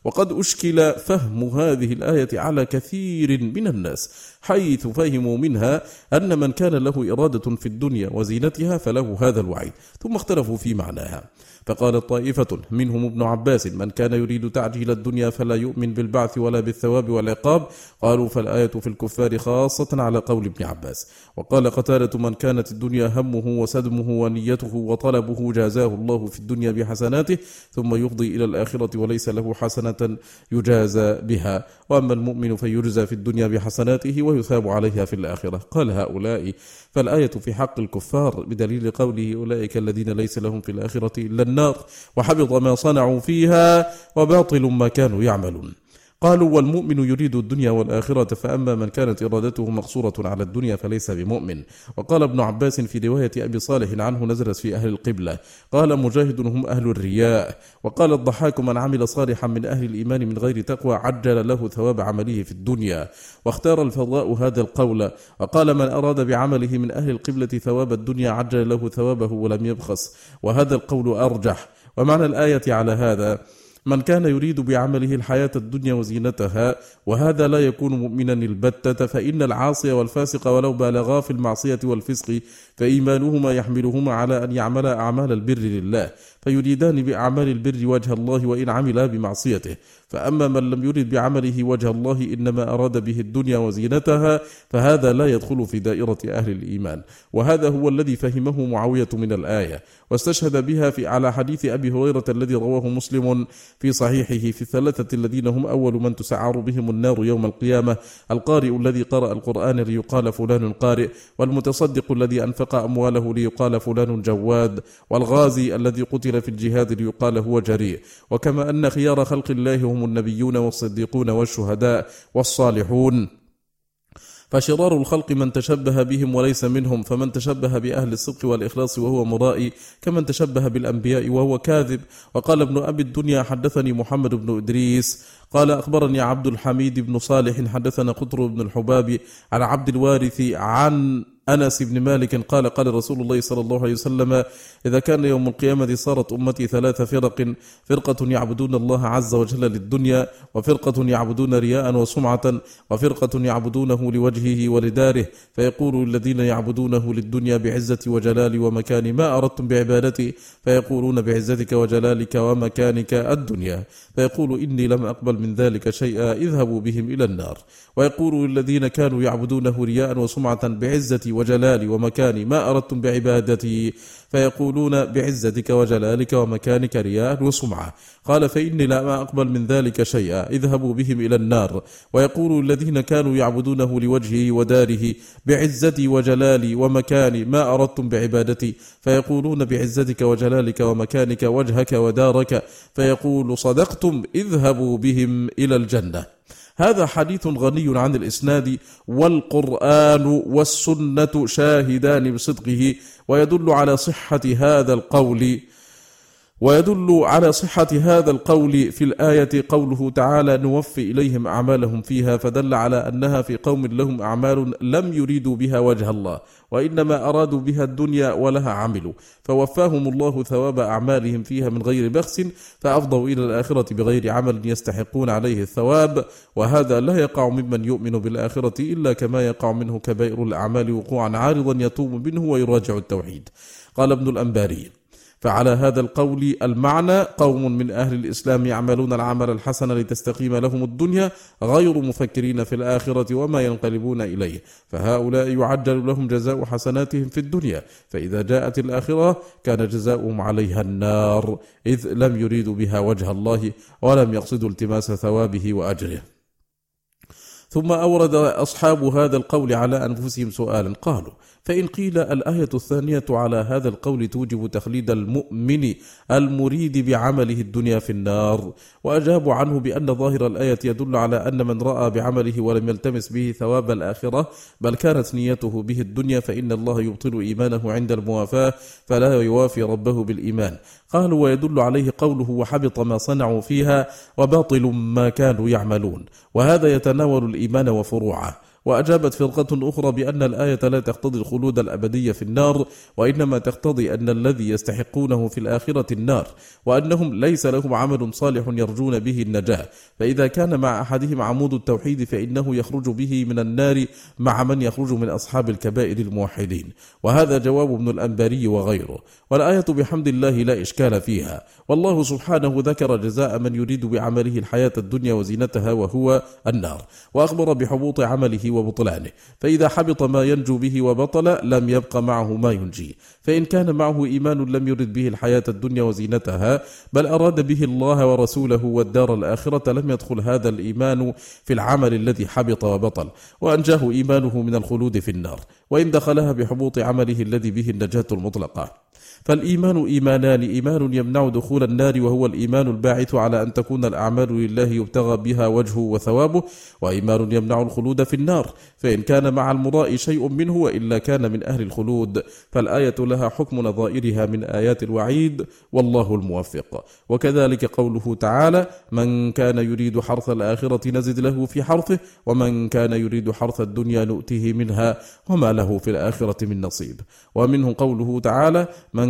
وقد أشكل فهم هذه الآية على كثير من الناس حيث فهموا منها أن من كان له إرادة في الدنيا وزينتها فله هذا الوعيد ثم اختلفوا في معناها. فقالت طائفة منهم ابن عباس من كان يريد تعجيل الدنيا فلا يؤمن بالبعث ولا بالثواب والعقاب قالوا فالآية في الكفار خاصة على قول ابن عباس. وقال قتالة من كانت الدنيا همه وسدمه ونيته وطلبه جازاه الله في الدنيا بحسناته ثم يفضي إلى الآخرة وليس له حسنة يجازى بها. وأما المؤمن فيجزى في الدنيا بحسناته ويثاب عليها في الآخرة. قال هؤلاء فالآية في حق الكفار بدليل قوله أولئك الذين ليس لهم في الآخرة إلا النار وحبط ما صنعوا فيها وباطل ما كانوا يعملون قالوا والمؤمن يريد الدنيا والآخرة فأما من كانت إرادته مقصورة على الدنيا فليس بمؤمن. وقال ابن عباس في رواية أبي صالح عنه نزلت في أهل القبلة قال مجاهد هم أهل الرياء. وقال الضحاك من عمل صالحا من أهل الإيمان من غير تقوى عجل له ثواب عمله في الدنيا. واختار الفضاء هذا القول. وقال من أراد بعمله من أهل القبلة ثواب الدنيا عجل له ثوابه ولم يبخس. وهذا القول أرجح. ومعنى الآية على هذا. من كان يريد بعمله الحياة الدنيا وزينتها وهذا لا يكون مؤمنا البتة فإن العاصي والفاسق ولو بالغا في المعصية والفسق فإيمانهما يحملهما على أن يعملا أعمال البر لله فيريدان بأعمال البر وجه الله وإن عملا بمعصيته. فأما من لم يرد بعمله وجه الله إنما أراد به الدنيا وزينتها فهذا لا يدخل في دائرة أهل الإيمان. وهذا هو الذي فهمه معاوية من الآية. واستشهد بها في على حديث أبي هريرة الذي رواه مسلم في صحيحه في الثلاثة الذين هم أول من تسعر بهم النار يوم القيامة. القارئ الذي قرأ القرآن ليقال فلان قارئ والمتصدق الذي أنفق أمواله ليقال فلان جواد والغازي الذي قتل في الجهاد ليقال هو جريء. وكما أن خيار خلق الله هم النبيون والصديقون والشهداء والصالحون. فشرار الخلق من تشبه بهم وليس منهم فمن تشبه بأهل الصدق والإخلاص وهو مرائي كمن تشبه بالأنبياء وهو كاذب. وقال ابن أبي الدنيا حدثني محمد بن إدريس قال أخبرني عبد الحميد بن صالح حدثنا قطر بن الحباب عن عبد الوارث عن أنس بن مالك قال قال رسول الله صلى الله عليه وسلم إذا كان يوم القيامة صارت أمتي ثلاث فرق فرقة يعبدون الله عز وجل للدنيا وفرقة يعبدون رياء وسمعة وفرقة يعبدونه لوجهه ولداره فيقول الذين يعبدونه للدنيا بعزة وجلال ومكان ما أردتم بعبادتي؟ فيقولون بعزتك وجلالك ومكانك الدنيا. فيقول إني لم أقبل من ذلك شيئا اذهبوا بهم إلى النار. ويقول الذين كانوا يعبدونه رياء وسمعة بعزتي وجلالي ومكاني ما أردتم بعبادتي فيقولون بعزتك وجلالك ومكانك رياء وسمعة. قال فإني لا أقبل من ذلك شيئا اذهبوا بهم إلى النار. ويقول الذين كانوا يعبدونه لوجهه وداره بعزتي وجلالي ومكاني ما أردتم بعبادتي. فيقولون بعزتك وجلالك ومكانك وجهك ودارك. فيقول صدقتم اذهبوا بهم إلى الجنة. هذا حديث غني عن الإسناد والقرآن والسنة شاهدان بصدقه ويدل على صحة هذا القول. ويدل على صحة هذا القول في الآية قوله تعالى نوفي إليهم أعمالهم فيها فدل على أنها في قوم لهم أعمال لم يريدوا بها وجه الله وإنما أرادوا بها الدنيا ولها عملوا فوفاهم الله ثواب أعمالهم فيها من غير بخس فأفضوا إلى الآخرة بغير عمل يستحقون عليه الثواب وهذا لا يقع ممن يؤمن بالآخرة إلا كما يقع منه كبائر الأعمال وقوعا عارضا يتوب منه ويراجع التوحيد. قال ابن الأنباري فعلى هذا القول المعنى قوم من أهل الإسلام يعملون العمل الحسن لتستقيم لهم الدنيا غير مفكرين في الآخرة وما ينقلبون إليه. فهؤلاء يعجل لهم جزاء حسناتهم في الدنيا. فإذا جاءت الآخرة كان جزاؤهم عليها النار إذ لم يريدوا بها وجه الله ولم يقصدوا التماس ثوابه وأجره. ثم أورد أصحاب هذا القول على أنفسهم سؤالا. قالوا فإن قيل الآية الثانية على هذا القول توجب تخليد المؤمن المريد بعمله الدنيا في النار وأجابوا عنه بأن ظاهر الآية يدل على أن من رأى بعمله ولم يلتمس به ثواب الآخرة بل كانت نيته به الدنيا فإن الله يبطل إيمانه عند الموافاة فلا يوافي ربه بالإيمان. قالوا ويدل عليه قوله وحبط ما صنعوا فيها وباطل ما كانوا يعملون. وهذا يتناول الإيمان وفروعه. وأجابت فرقة أخرى بأن الآية لا تقتضي الخلود الأبدي في النار وإنما تقتضي أن الذي يستحقونه في الآخرة النار وأنهم ليس لهم عمل صالح يرجون به النجاة. فإذا كان مع أحدهم عمود التوحيد فإنه يخرج به من النار مع من يخرج من أصحاب الكبائر الموحدين. وهذا جواب ابن الأنباري وغيره. والآية بحمد الله لا إشكال فيها. والله سبحانه ذكر جزاء من يريد بعمله الحياة الدنيا وزينتها وهو النار. وأخبر بحبوط عمله وبطلانه. فإذا حبط ما ينجو به وبطل لم يبق معه ما ينجيه فإن كان معه إيمان لم يرد به الحياة الدنيا وزينتها بل أراد به الله ورسوله والدار الآخرة لم يدخل هذا الإيمان في العمل الذي حبط وبطل. وأنجاه إيمانه من الخلود في النار. وإن دخلها بحبوط عمله الذي به النجاة المطلقة. فالإيمان إيمانان إيمان يمنع دخول النار وهو الإيمان الباعث على أن تكون الأعمال لله يبتغى بها وجهه وثوابه وإيمان يمنع الخلود في النار فإن كان مع المراء شيء منه وإلا كان من أهل الخلود. فالآية لها حكم نظائرها من آيات الوعيد والله الموفق. وكذلك قوله تعالى من كان يريد حرث الآخرة نزد له في حرثه ومن كان يريد حرث الدنيا نؤته منها وما له في الآخرة من نصيب. ومنه قوله تعالى من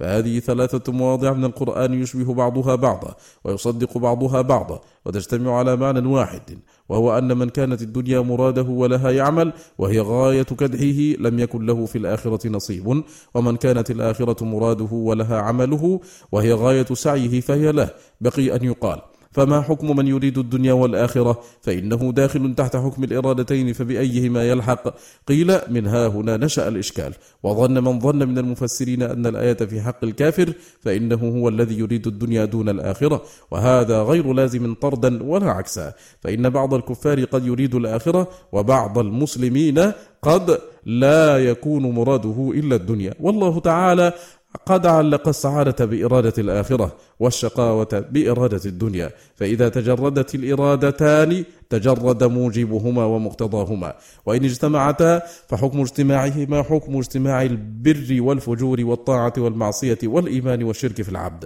فهذه ثلاثة مواضع من القرآن يشبه بعضها بعضا ويصدق بعضها بعضا وتجتمع على معنى واحد وهو أن من كانت الدنيا مراده ولها يعمل وهي غاية كدحه لم يكن له في الآخرة نصيب ومن كانت الآخرة مراده ولها عمله وهي غاية سعيه فهي له بقي أن يقال. فما حكم من يريد الدنيا والآخرة؟ فإنه داخل تحت حكم الإرادتين فبأيهما يلحق؟ قيل من ها هنا نشأ الإشكال. وظن من ظن من المفسرين أن الآية في حق الكافر فإنه هو الذي يريد الدنيا دون الآخرة. وهذا غير لازم طردا ولا عكسا. فإن بعض الكفار قد يريد الآخرة وبعض المسلمين قد لا يكون مراده إلا الدنيا. والله تعالى قد علق السعادة بإرادة الآخرة والشقاوة بإرادة الدنيا فإذا تجردت الإرادتان تجرد موجبهما ومقتضاهما. وإن اجتمعتا فحكم اجتماعهما حكم اجتماع البر والفجور والطاعة والمعصية والإيمان والشرك في العبد.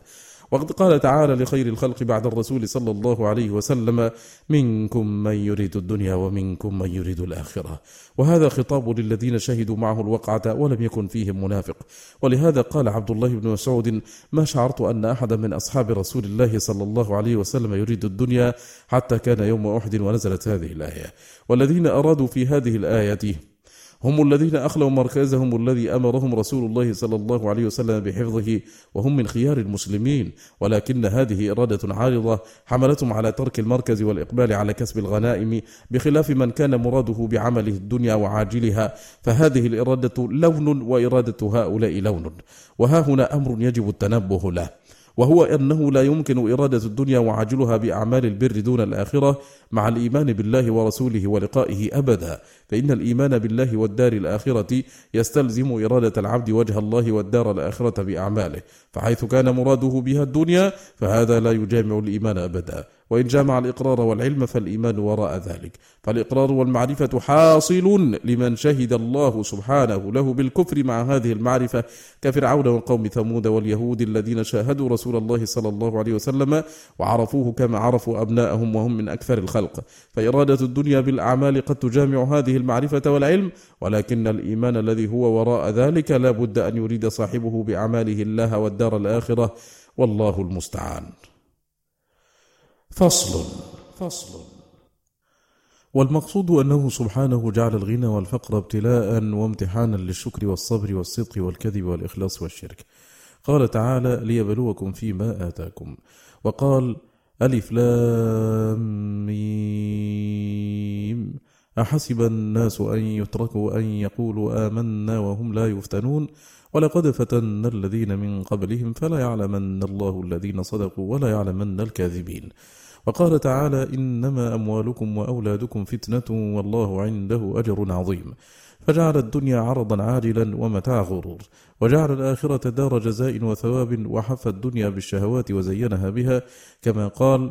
وقد قال تعالى لخير الخلق بعد الرسول صلى الله عليه وسلم منكم من يريد الدنيا ومنكم من يريد الآخرة. وهذا خطاب للذين شهدوا معه الوقعة ولم يكن فيهم منافق. ولهذا قال عبد الله بن مسعود ما شعرت أن أحدا من أصحاب رسول الله صلى الله عليه وسلم يريد الدنيا حتى كان يوم أحد ونزلت هذه الآية. والذين أرادوا في هذه الآية هم الذين أخلوا مركزهم الذي أمرهم رسول الله صلى الله عليه وسلم بحفظه وهم من خيار المسلمين. ولكن هذه إرادة عارضة حملتهم على ترك المركز والإقبال على كسب الغنائم بخلاف من كان مراده بعمله الدنيا وعاجلها. فهذه الإرادة لون وإرادة هؤلاء لون. وها هنا أمر يجب التنبه له. وهو أنه لا يمكن إرادة الدنيا وعجلها بأعمال البر دون الآخرة مع الإيمان بالله ورسوله ولقائه أبدا. فإن الإيمان بالله والدار الآخرة يستلزم إرادة العبد وجه الله والدار الآخرة بأعماله. فحيث كان مراده بها الدنيا فهذا لا يجامع الإيمان أبدا. وإن جامع الإقرار والعلم فالإيمان وراء ذلك. فالإقرار والمعرفة حاصل لمن شهد الله سبحانه له بالكفر مع هذه المعرفة كفرعون وقوم ثمود واليهود الذين شاهدوا رسول الله صلى الله عليه وسلم وعرفوه كما عرفوا أبناءهم وهم من أكثر الخلق. فإرادة الدنيا بالأعمال قد تجامع هذه المعرفة والعلم ولكن الإيمان الذي هو وراء ذلك لا بد أن يريد صاحبه بأعماله الله والدار الآخرة والله المستعان. فصل. فصل. والمقصود أنه سبحانه جعل الغنى والفقر ابتلاء وامتحانا للشكر والصبر والصدق والكذب والإخلاص والشرك. قال تعالى ليبلوكم فيما آتاكم. وقال ألف لام ميم. أحسب الناس أن يتركوا أن يقولوا آمنا وهم لا يفتنون؟ ولقد فتنا الذين من قبلهم فلا يعلمن الله الذين صدقوا ولا يعلمن الكاذبين. وقال تعالى إنما أموالكم وأولادكم فتنة والله عنده أجر عظيم. فجعل الدنيا عرضا عاجلا ومتاع غرور. وجعل الآخرة دار جزاء وثواب وحف الدنيا بالشهوات وزينها بها. كما قال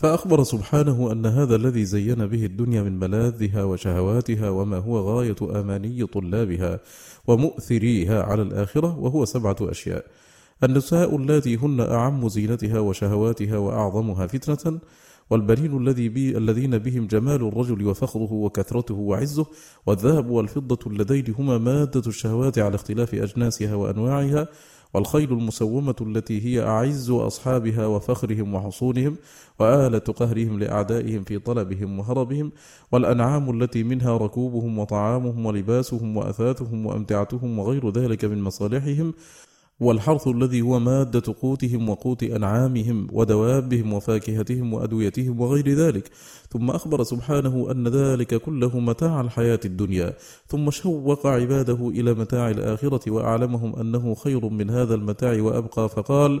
فأخبر سبحانه أن هذا الذي زين به الدنيا من ملاذها وشهواتها وما هو غاية أماني طلابها ومؤثريها على الآخرة وهو سبعة أشياء. النساء اللاتي هن أعم زينتها وشهواتها وأعظمها فتنة والبنين الذي بي الذين بهم جمال الرجل وفخره وكثرته وعزه والذهب والفضة اللذين هما مادة الشهوات على اختلاف أجناسها وأنواعها والخيل المسومة التي هي أعز أصحابها وفخرهم وحصونهم وآلة قهرهم لأعدائهم في طلبهم وهربهم والأنعام التي منها ركوبهم وطعامهم ولباسهم وأثاثهم وأمتعتهم وغير ذلك من مصالحهم والحرث الذي هو مادة قوتهم وقوت أنعامهم ودوابهم وفاكهتهم وأدويتهم وغير ذلك. ثم أخبر سبحانه أن ذلك كله متاع الحياة الدنيا. ثم شوق عباده إلى متاع الآخرة وأعلمهم أنه خير من هذا المتاع وأبقى. فقال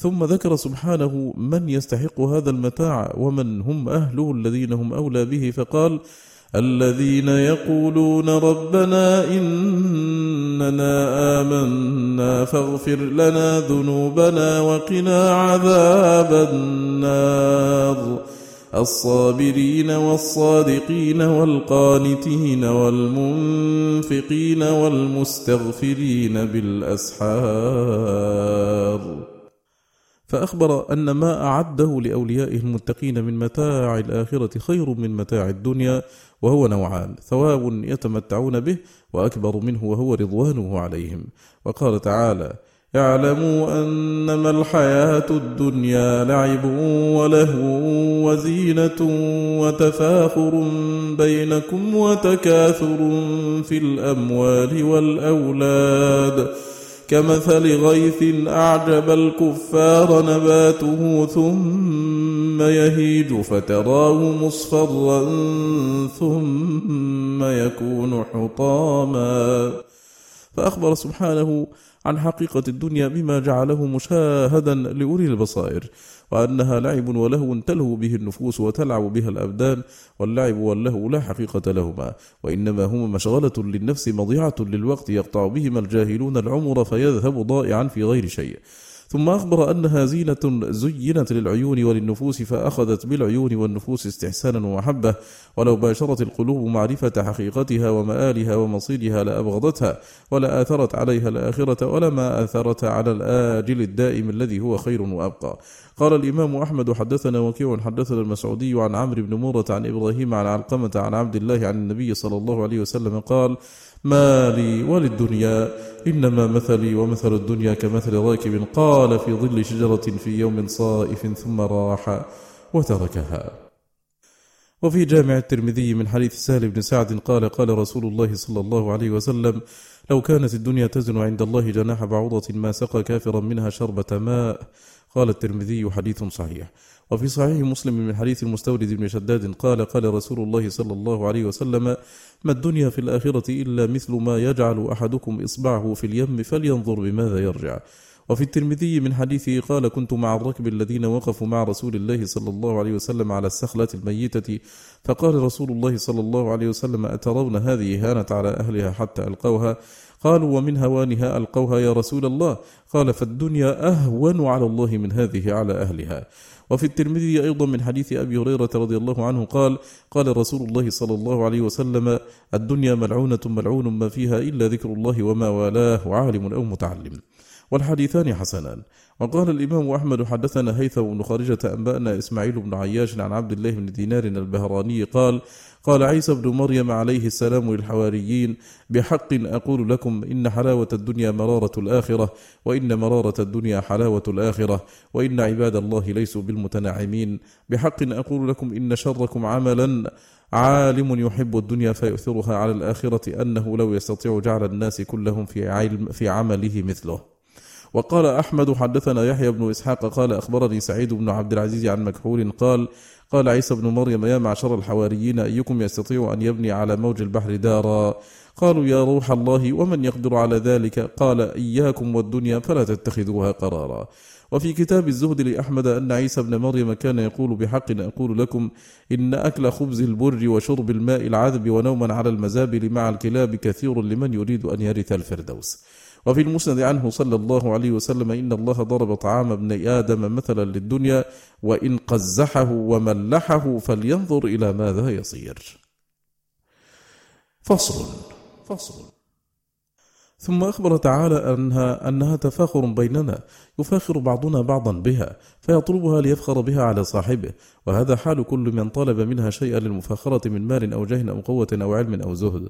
ثم ذكر سبحانه من يستحق هذا المتاع ومن هم أهله الذين هم أولى به فقال الذين يقولون ربنا إننا آمنا فاغفر لنا ذنوبنا وقنا عذاب النار. الصابرين والصادقين والقانتين والمنفقين والمستغفرين بالأسحار. فأخبر أن ما أعده لأوليائه المتقين من متاع الآخرة خير من متاع الدنيا وهو نوعان ثواب يتمتعون به وأكبر منه وهو رضوانه عليهم. وقال تعالى اعلموا أنما الحياة الدنيا لعب ولهو وزينة وتفاخر بينكم وتكاثر في الأموال والأولاد كمثل غيث أعجب الكفار نباته ثم يهيج فتراه مصفرا ثم يكون حطاما. فأخبر سبحانه عن حقيقة الدنيا بما جعله مشاهدا لأولي البصائر وأنها لعب ولهو تلهو به النفوس وتلعب بها الأبدان واللعب واللهو لا حقيقة لهما وإنما هما مشغلة للنفس مضيعة للوقت يقطع بهما الجاهلون العمر فيذهب ضائعا في غير شيء. ثم أخبر أنها زينة زينت للعيون وللنفوس فأخذت بالعيون والنفوس استحسانا ومحبة ولو باشرت القلوب معرفة حقيقتها ومآلها ومصيرها لأبغضتها ولا آثرت عليها الآخرة ولما آثرت على الآجل الدائم الذي هو خير وأبقى. قال الإمام أحمد حدثنا وكيع حدثنا المسعودي عن عمرو بن مرة عن إبراهيم عن علقمة عن عبد الله عن النبي صلى الله عليه وسلم قال ما لي وللدنيا. إنما مثلي ومثل الدنيا كمثل راكب قال في ظل شجرة في يوم صائف ثم راح وتركها. وفي جامع الترمذي من حديث سهل بن سعد قال قال رسول الله صلى الله عليه وسلم لو كانت الدنيا تزن عند الله جناح بعوضة ما سقى كافرا منها شربة ماء. قال الترمذي حديث صحيح. وفي صحيح مسلم من حديث المستورد بن شداد قال قال رسول الله صلى الله عليه وسلم ما الدنيا في الآخرة إلا مثل ما يجعل أحدكم إصبعه في اليم فلينظر بماذا يرجع. وفي الترمذي من حديثه قال كنت مع الركب الذين وقفوا مع رسول الله صلى الله عليه وسلم على السخلة الميتة فقال رسول الله صلى الله عليه وسلم أترون هذه هانت على أهلها حتى ألقوها؟ قالوا ومن هوانها ألقوها يا رسول الله؟ قال فالدنيا أهون على الله من هذه على أهلها. وفي الترمذي أيضا من حديث أبي هريرة رضي الله عنه قال قال رسول الله صلى الله عليه وسلم الدنيا ملعونة ملعون ما فيها إلا ذكر الله وما والاه وعالم أو متعلم. والحديثان حسنان. وقال الإمام أحمد حدثنا هيثم بن خارجة أنبأنا إسماعيل بن عياش عن عبد الله بن دينار البهراني قال قال عيسى بن مريم عليه السلام للحواريين بحق أقول لكم إن حلاوة الدنيا مرارة الآخرة وإن مرارة الدنيا حلاوة الآخرة وإن عباد الله ليسوا بالمتنعمين. بحق أقول لكم إن شركم عملا عالم يحب الدنيا فيؤثرها على الآخرة أنه لو يستطيع جعل الناس كلهم في, علم في عمله مثله. وقال أحمد حدثنا يحيى بن إسحاق قال أخبرني سعيد بن عبد العزيز عن مكحول قال قال عيسى بن مريم يا معشر الحواريين أيكم يستطيع أن يبني على موج البحر دارا قالوا يا روح الله ومن يقدر على ذلك قال إياكم والدنيا فلا تتخذوها قرارا وفي كتاب الزهد لأحمد أن عيسى بن مريم كان يقول بحق أقول لكم إن أكل خبز البر وشرب الماء العذب ونوما على المزابل مع الكلاب كثير لمن يريد أن يرث الفردوس وفي المسند عنه صلى الله عليه وسلم إن الله ضرب طعام ابن آدم مثلا للدنيا وإن قزحه وملحه فلينظر إلى ماذا يصير. فصل فصل. ثم أخبر تعالى أنها, أنها تفاخر بيننا يفاخر بعضنا بعضا بها فيطلبها ليفخر بها على صاحبه وهذا حال كل من طلب منها شيئا للمفاخرة من مال أو جاه أو قوة أو علم أو زهد.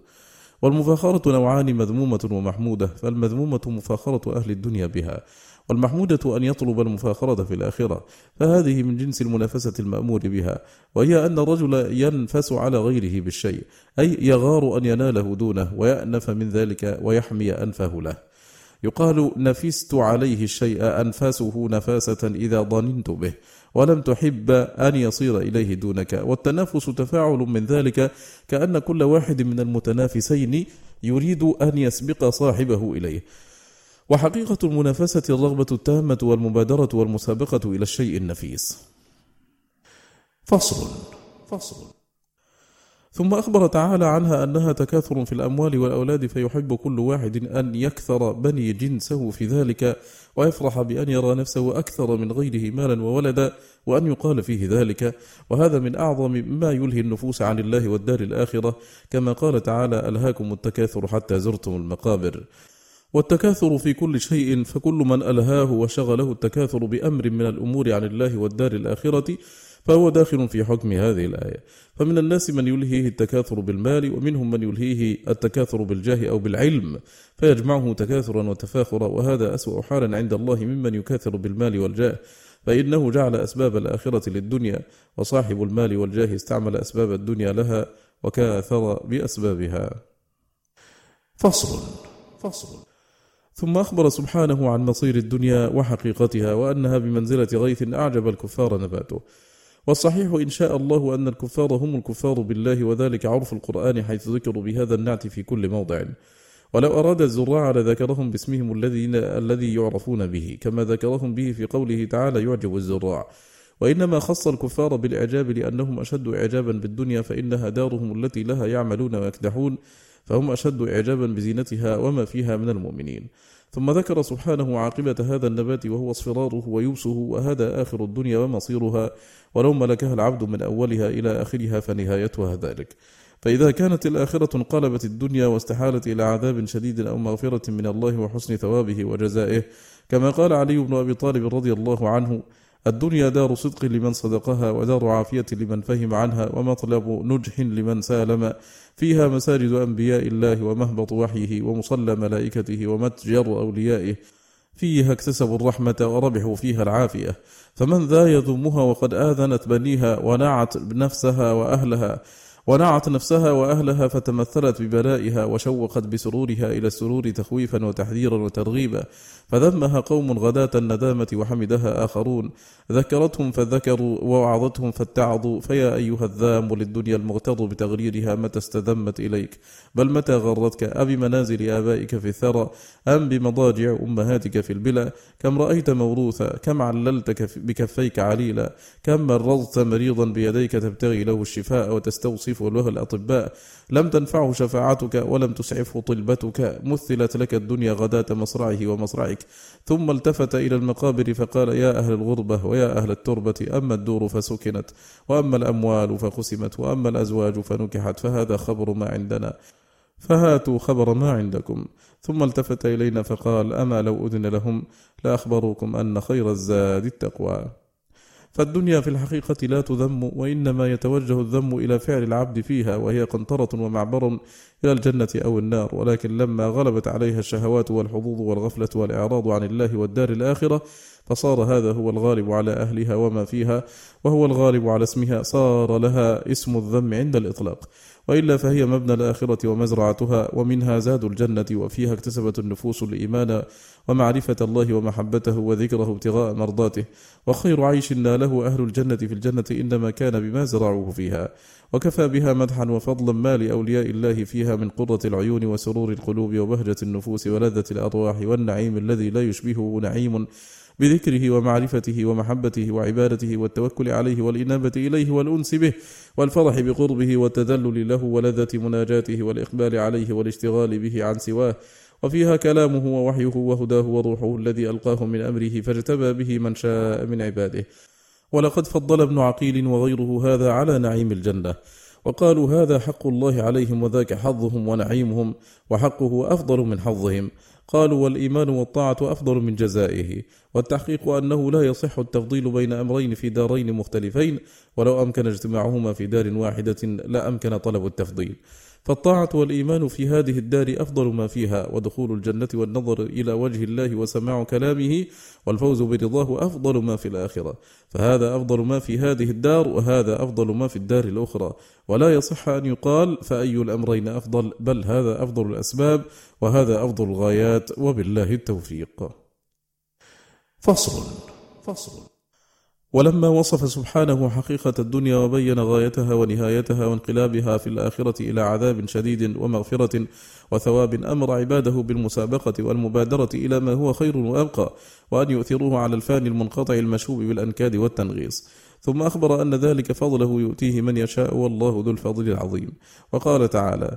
والمفاخرة نوعان مذمومة ومحمودة فالمذمومة مفاخرة أهل الدنيا بها والمحمودة أن يطلب المفاخرة في الآخرة فهذه من جنس المنافسة المأمور بها وهي أن الرجل ينفس على غيره بالشيء أي يغار أن يناله دونه ويأنف من ذلك ويحمي أنفه له. يقال نفست عليه الشيء أنفاسه نفاسة إذا ضننت به. ولم تحب أن يصير إليه دونك. والتنافس تفاعل من ذلك كأن كل واحد من المتنافسين يريد أن يسبق صاحبه إليه. وحقيقة المنافسة الرغبة التامة والمبادرة والمسابقة إلى الشيء النفيس. فصل. فصل. ثم أخبر تعالى عنها أنها تكاثر في الأموال والأولاد فيحب كل واحد أن يكثر بني جنسه في ذلك ويفرح بأن يرى نفسه أكثر من غيره مالا وولدا وأن يقال فيه ذلك. وهذا من أعظم ما يلهي النفوس عن الله والدار الآخرة. كما قال تعالى ألهاكم التكاثر حتى زرتم المقابر. والتكاثر في كل شيء فكل من ألهاه وشغله التكاثر بأمر من الأمور عن الله والدار الآخرة فهو داخل في حكم هذه الآية. فمن الناس من يلهيه التكاثر بالمال ومنهم من يلهيه التكاثر بالجاه أو بالعلم فيجمعه تكاثرا وتفاخرا وهذا أسوأ حالا عند الله ممن يكاثر بالمال والجاه. فإنه جعل أسباب الآخرة للدنيا وصاحب المال والجاه استعمل أسباب الدنيا لها وكاثر بأسبابها. فصل. فصل. ثم أخبر سبحانه عن مصير الدنيا وحقيقتها وأنها بمنزلة غيث أعجب الكفار نباته. والصحيح إن شاء الله أن الكفار هم الكفار بالله وذلك عرف القرآن حيث ذكروا بهذا النعت في كل موضع. ولو أراد الزراع لذكرهم باسمهم الذي الذي يعرفون به كما ذكرهم به في قوله تعالى يعجب الزراع. وإنما خص الكفار بالإعجاب لأنهم أشد إعجابا بالدنيا فإنها دارهم التي لها يعملون ويكدحون فهم أشد إعجابا بزينتها وما فيها من المؤمنين. ثم ذكر سبحانه عاقبة هذا النبات وهو اصفراره ويبسه وهذا آخر الدنيا ومصيرها ولو ملكها العبد من أولها إلى آخرها فنهايتها ذلك. فإذا كانت الآخرة انقلبت الدنيا واستحالت إلى عذاب شديد أو مغفرة من الله وحسن ثوابه وجزائه كما قال علي بن أبي طالب رضي الله عنه الدنيا دار صدق لمن صدقها ودار عافية لمن فهم عنها ومطلب نجح لمن سالم. فيها مساجد أنبياء الله ومهبط وحيه ومصلى ملائكته ومتجر أوليائه. فيها اكتسبوا الرحمة وربحوا فيها العافية. فمن ذا يذمها وقد آذنت بنيها ونعت نفسها وأهلها. ونعت نفسها وأهلها فتمثلت ببلائها وشوقت بسرورها إلى السرور تخويفا وتحذيرا وترغيبا. فذمها قوم غداة الندامة وحمدها آخرون. ذكرتهم فذكروا ووعظتهم فاتعظوا. فيا أيها الذام للدنيا المغتر بتغريرها متى استذمت إليك؟ بل متى غرتك؟ أبي منازل آبائك في الثرى أم بمضاجع أمهاتك في البلى؟ كم رأيت موروثا؟ كم عللت بكفيك عليلا؟ كم مرضت مريضا بيديك تبتغي له الشفاء وتستوصف له الأطباء؟ لم تنفعه شفاعتك ولم تسعفه طلبتك. مثلت لك الدنيا غداة مصرعه ومصرعك. ثم التفت إلى المقابر فقال يا أهل الغربة ويا أهل التربة أما الدور فسكنت وأما الأموال فقسمت وأما الأزواج فنكحت فهذا خبر ما عندنا فهاتوا خبر ما عندكم. ثم التفت إلينا فقال أما لو أذن لهم لأخبروكم أن خير الزاد التقوى. فالدنيا في الحقيقة لا تذم وإنما يتوجه الذم إلى فعل العبد فيها وهي قنطرة ومعبر إلى الجنة أو النار. ولكن لما غلبت عليها الشهوات والحظوظ والغفلة والإعراض عن الله والدار الآخرة فصار هذا هو الغالب على أهلها وما فيها وهو الغالب على اسمها. صار لها اسم الذم عند الإطلاق. وإلا فهي مبنى الآخرة ومزرعتها ومنها زاد الجنة وفيها اكتسبت النفوس الإيمان ومعرفة الله ومحبته وذكره ابتغاء مرضاته. وخير عيش ناله أهل الجنة في الجنة إنما كان بما زرعوه فيها. وكفى بها مدحا وفضلا ما لأولياء الله فيها من قرة العيون وسرور القلوب وبهجة النفوس ولذة الأرواح والنعيم الذي لا يشبهه نعيم. بذكره ومعرفته ومحبته وعبادته والتوكل عليه والإنابة إليه والأنس به والفرح بقربه والتذلل له ولذة مناجاته والإقبال عليه والاشتغال به عن سواه. وفيها كلامه ووحيه وهداه وروحه الذي ألقاه من أمره فاجتبى به من شاء من عباده. ولقد فضل ابن عقيل وغيره هذا على نعيم الجنة. وقالوا هذا حق الله عليهم وذاك حظهم ونعيمهم وحقه أفضل من حظهم. قالوا والإيمان والطاعة أفضل من جزائه والتحقيق أنه لا يصح التفضيل بين أمرين في دارين مختلفين ولو أمكن اجتماعهما في دار واحدة لا أمكن طلب التفضيل. فالطاعة والإيمان في هذه الدار أفضل ما فيها ودخول الجنة والنظر إلى وجه الله وسماع كلامه والفوز برضاه أفضل ما في الآخرة. فهذا أفضل ما في هذه الدار وهذا أفضل ما في الدار الأخرى. ولا يصح أن يقال فأي الأمرين أفضل؟ بل هذا أفضل الأسباب وهذا أفضل الغايات وبالله التوفيق. فصل. فصل. ولما وصف سبحانه حقيقة الدنيا وبين غايتها ونهايتها وانقلابها في الآخرة إلى عذاب شديد ومغفرة وثواب أمر عباده بالمسابقة والمبادرة إلى ما هو خير وأبقى وأن يؤثروه على الفان المنقطع المشوب بالأنكاد والتنغيص. ثم أخبر أن ذلك فضله يؤتيه من يشاء والله ذو الفضل العظيم. وقال تعالى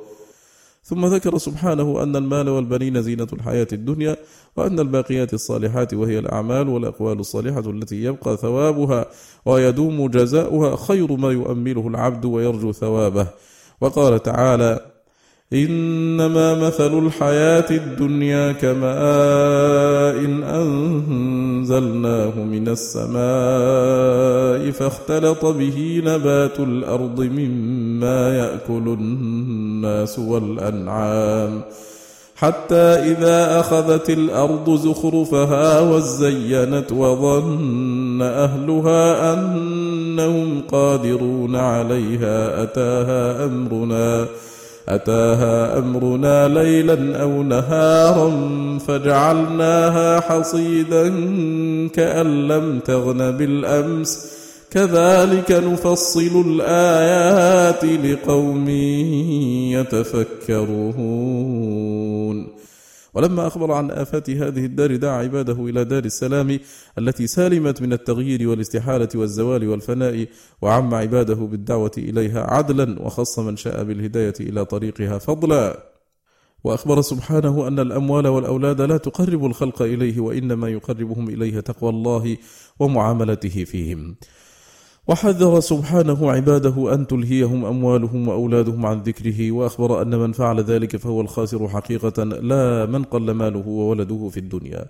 ثم ذكر سبحانه أن المال والبنين زينة الحياة الدنيا وأن الباقيات الصالحات وهي الأعمال والأقوال الصالحة التي يبقى ثوابها ويدوم جزاؤها خير ما يؤمله العبد ويرجو ثوابه. وقال تعالى إنما مثل الحياة الدنيا كماء إن أنزلناه من السماء فاختلط به نبات الأرض مما يأكل الناس والأنعام حتى إذا أخذت الأرض زخرفها وزينت وظن أهلها أنهم قادرون عليها أتاها أمرنا أتاها أمرنا ليلا أو نهارا فجعلناها حصيدا كأن لم تغن بالأمس. كذلك نفصل الآيات لقوم يتفكرون. ولما أخبر عن آفات هذه الدار دعا عباده إلى دار السلام التي سالمت من التغيير والاستحالة والزوال والفناء وعم عباده بالدعوة إليها عدلا وخص من شاء بالهداية إلى طريقها فضلا. وأخبر سبحانه أن الأموال والأولاد لا تقرب الخلق إليه وإنما يقربهم إليه تقوى الله ومعاملته فيهم. وحذر سبحانه عباده أن تلهيهم أموالهم وأولادهم عن ذكره وأخبر أن من فعل ذلك فهو الخاسر حقيقة لا من قل ماله وولده في الدنيا.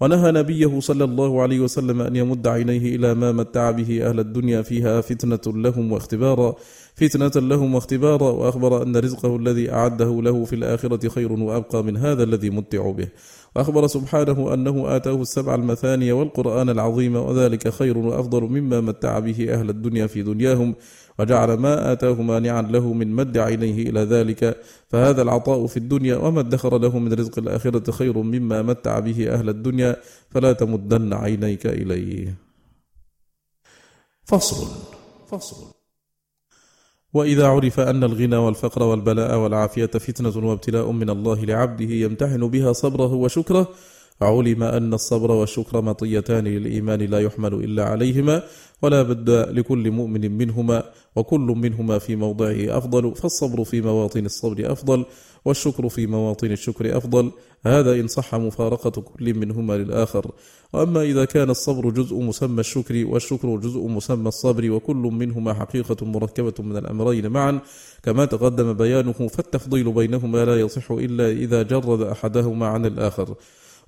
ونهى نبيه صلى الله عليه وسلم أن يمد عينيه إلى ما متع به أهل الدنيا فيها فتنة لهم واختبارا فتنة لهم واختبارا وأخبر أن رزقه الذي أعده له في الآخرة خير وأبقى من هذا الذي متع به. وأخبر سبحانه أنه آتاه السبع المثاني والقرآن العظيم وذلك خير وأفضل مما متع به أهل الدنيا في دنياهم وجعل ما آتاه مانعا له من مد عينيه إلى ذلك فهذا العطاء في الدنيا وما ادخر له من رزق الآخرة خير مما متع به أهل الدنيا فلا تمدن عينيك إليه. فصل فصل. وإذا عرف أن الغنى والفقر والبلاء والعافية فتنة وابتلاء من الله لعبده يمتحن بها صبره وشكره علم أن الصبر والشكر مطيتان للإيمان لا يحمل إلا عليهما ولا بد لكل مؤمن منهما وكل منهما في موضعه أفضل فالصبر في مواطن الصبر أفضل والشكر في مواطن الشكر أفضل. هذا إن صح مفارقة كل منهما للآخر. وأما إذا كان الصبر جزء مسمى الشكر والشكر جزء مسمى الصبر وكل منهما حقيقة مركبة من الأمرين معا كما تقدم بيانه فالتفضيل بينهما لا يصح إلا إذا جرد أحدهما عن الآخر.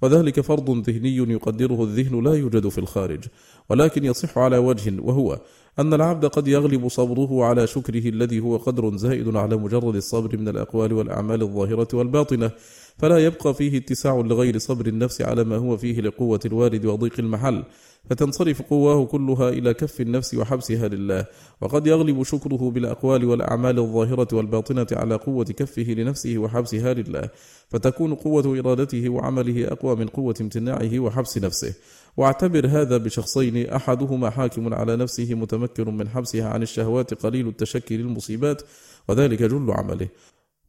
وذلك فرض ذهني يقدره الذهن لا يوجد في الخارج ولكن يصح على وجه وهو أن العبد قد يغلب صبره على شكره الذي هو قدر زائد على مجرد الصبر من الأقوال والأعمال الظاهرة والباطنة فلا يبقى فيه اتساع لغير صبر النفس على ما هو فيه لقوة الوارد وضيق المحل فتنصرف قواه كلها إلى كف النفس وحبسها لله. وقد يغلب شكره بالأقوال والأعمال الظاهرة والباطنة على قوة كفه لنفسه وحبسها لله فتكون قوة إرادته وعمله أقوى من قوة امتناعه وحبس نفسه. واعتبر هذا بشخصين أحدهما حاكم على نفسه متمكن من حبسها عن الشهوات قليل التشكي للمصيبات وذلك جل عمله.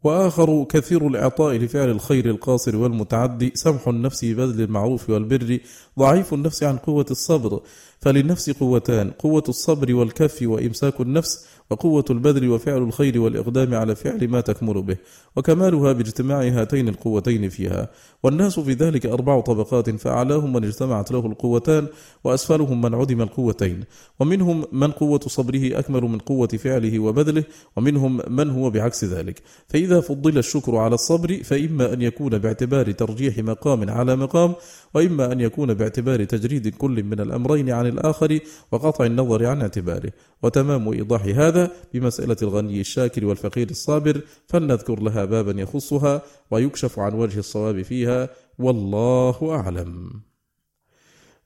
وآخر كثير الإعطاء لفعل الخير القاصر والمتعدي سمح النفس بذل المعروف والبر ضعيف النفس عن قوة الصبر. فللنفس قوتان قوة الصبر والكف وإمساك النفس وقوة البذل وفعل الخير والإقدام على فعل ما تكمل به. وكمالها باجتماع هاتين القوتين فيها. والناس في ذلك أربع طبقات فأعلاهم من اجتمعت له القوتان وأسفلهم من عدم القوتين. ومنهم من قوة صبره أكمل من قوة فعله وبذله ومنهم من هو بعكس ذلك. فإذا فضل الشكر على الصبر فإما أن يكون باعتبار ترجيح مقام على مقام وإما أن يكون باعتبار تجريد كل من الأمرين عن الآخر وقطع النظر عن اعتباره. وتمام إيضاح هذا بمسألة الغني الشاكر والفقير الصابر فلنذكر لها بابا يخصها ويكشف عن وجه الصواب فيها. والله أعلم.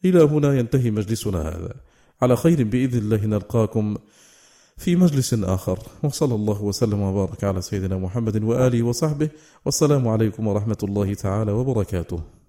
إلى هنا ينتهي مجلسنا هذا. على خير بإذن الله نلقاكم في مجلس آخر. وصلى الله وسلم وبارك على سيدنا محمد وآله وصحبه. والسلام عليكم ورحمة الله تعالى وبركاته.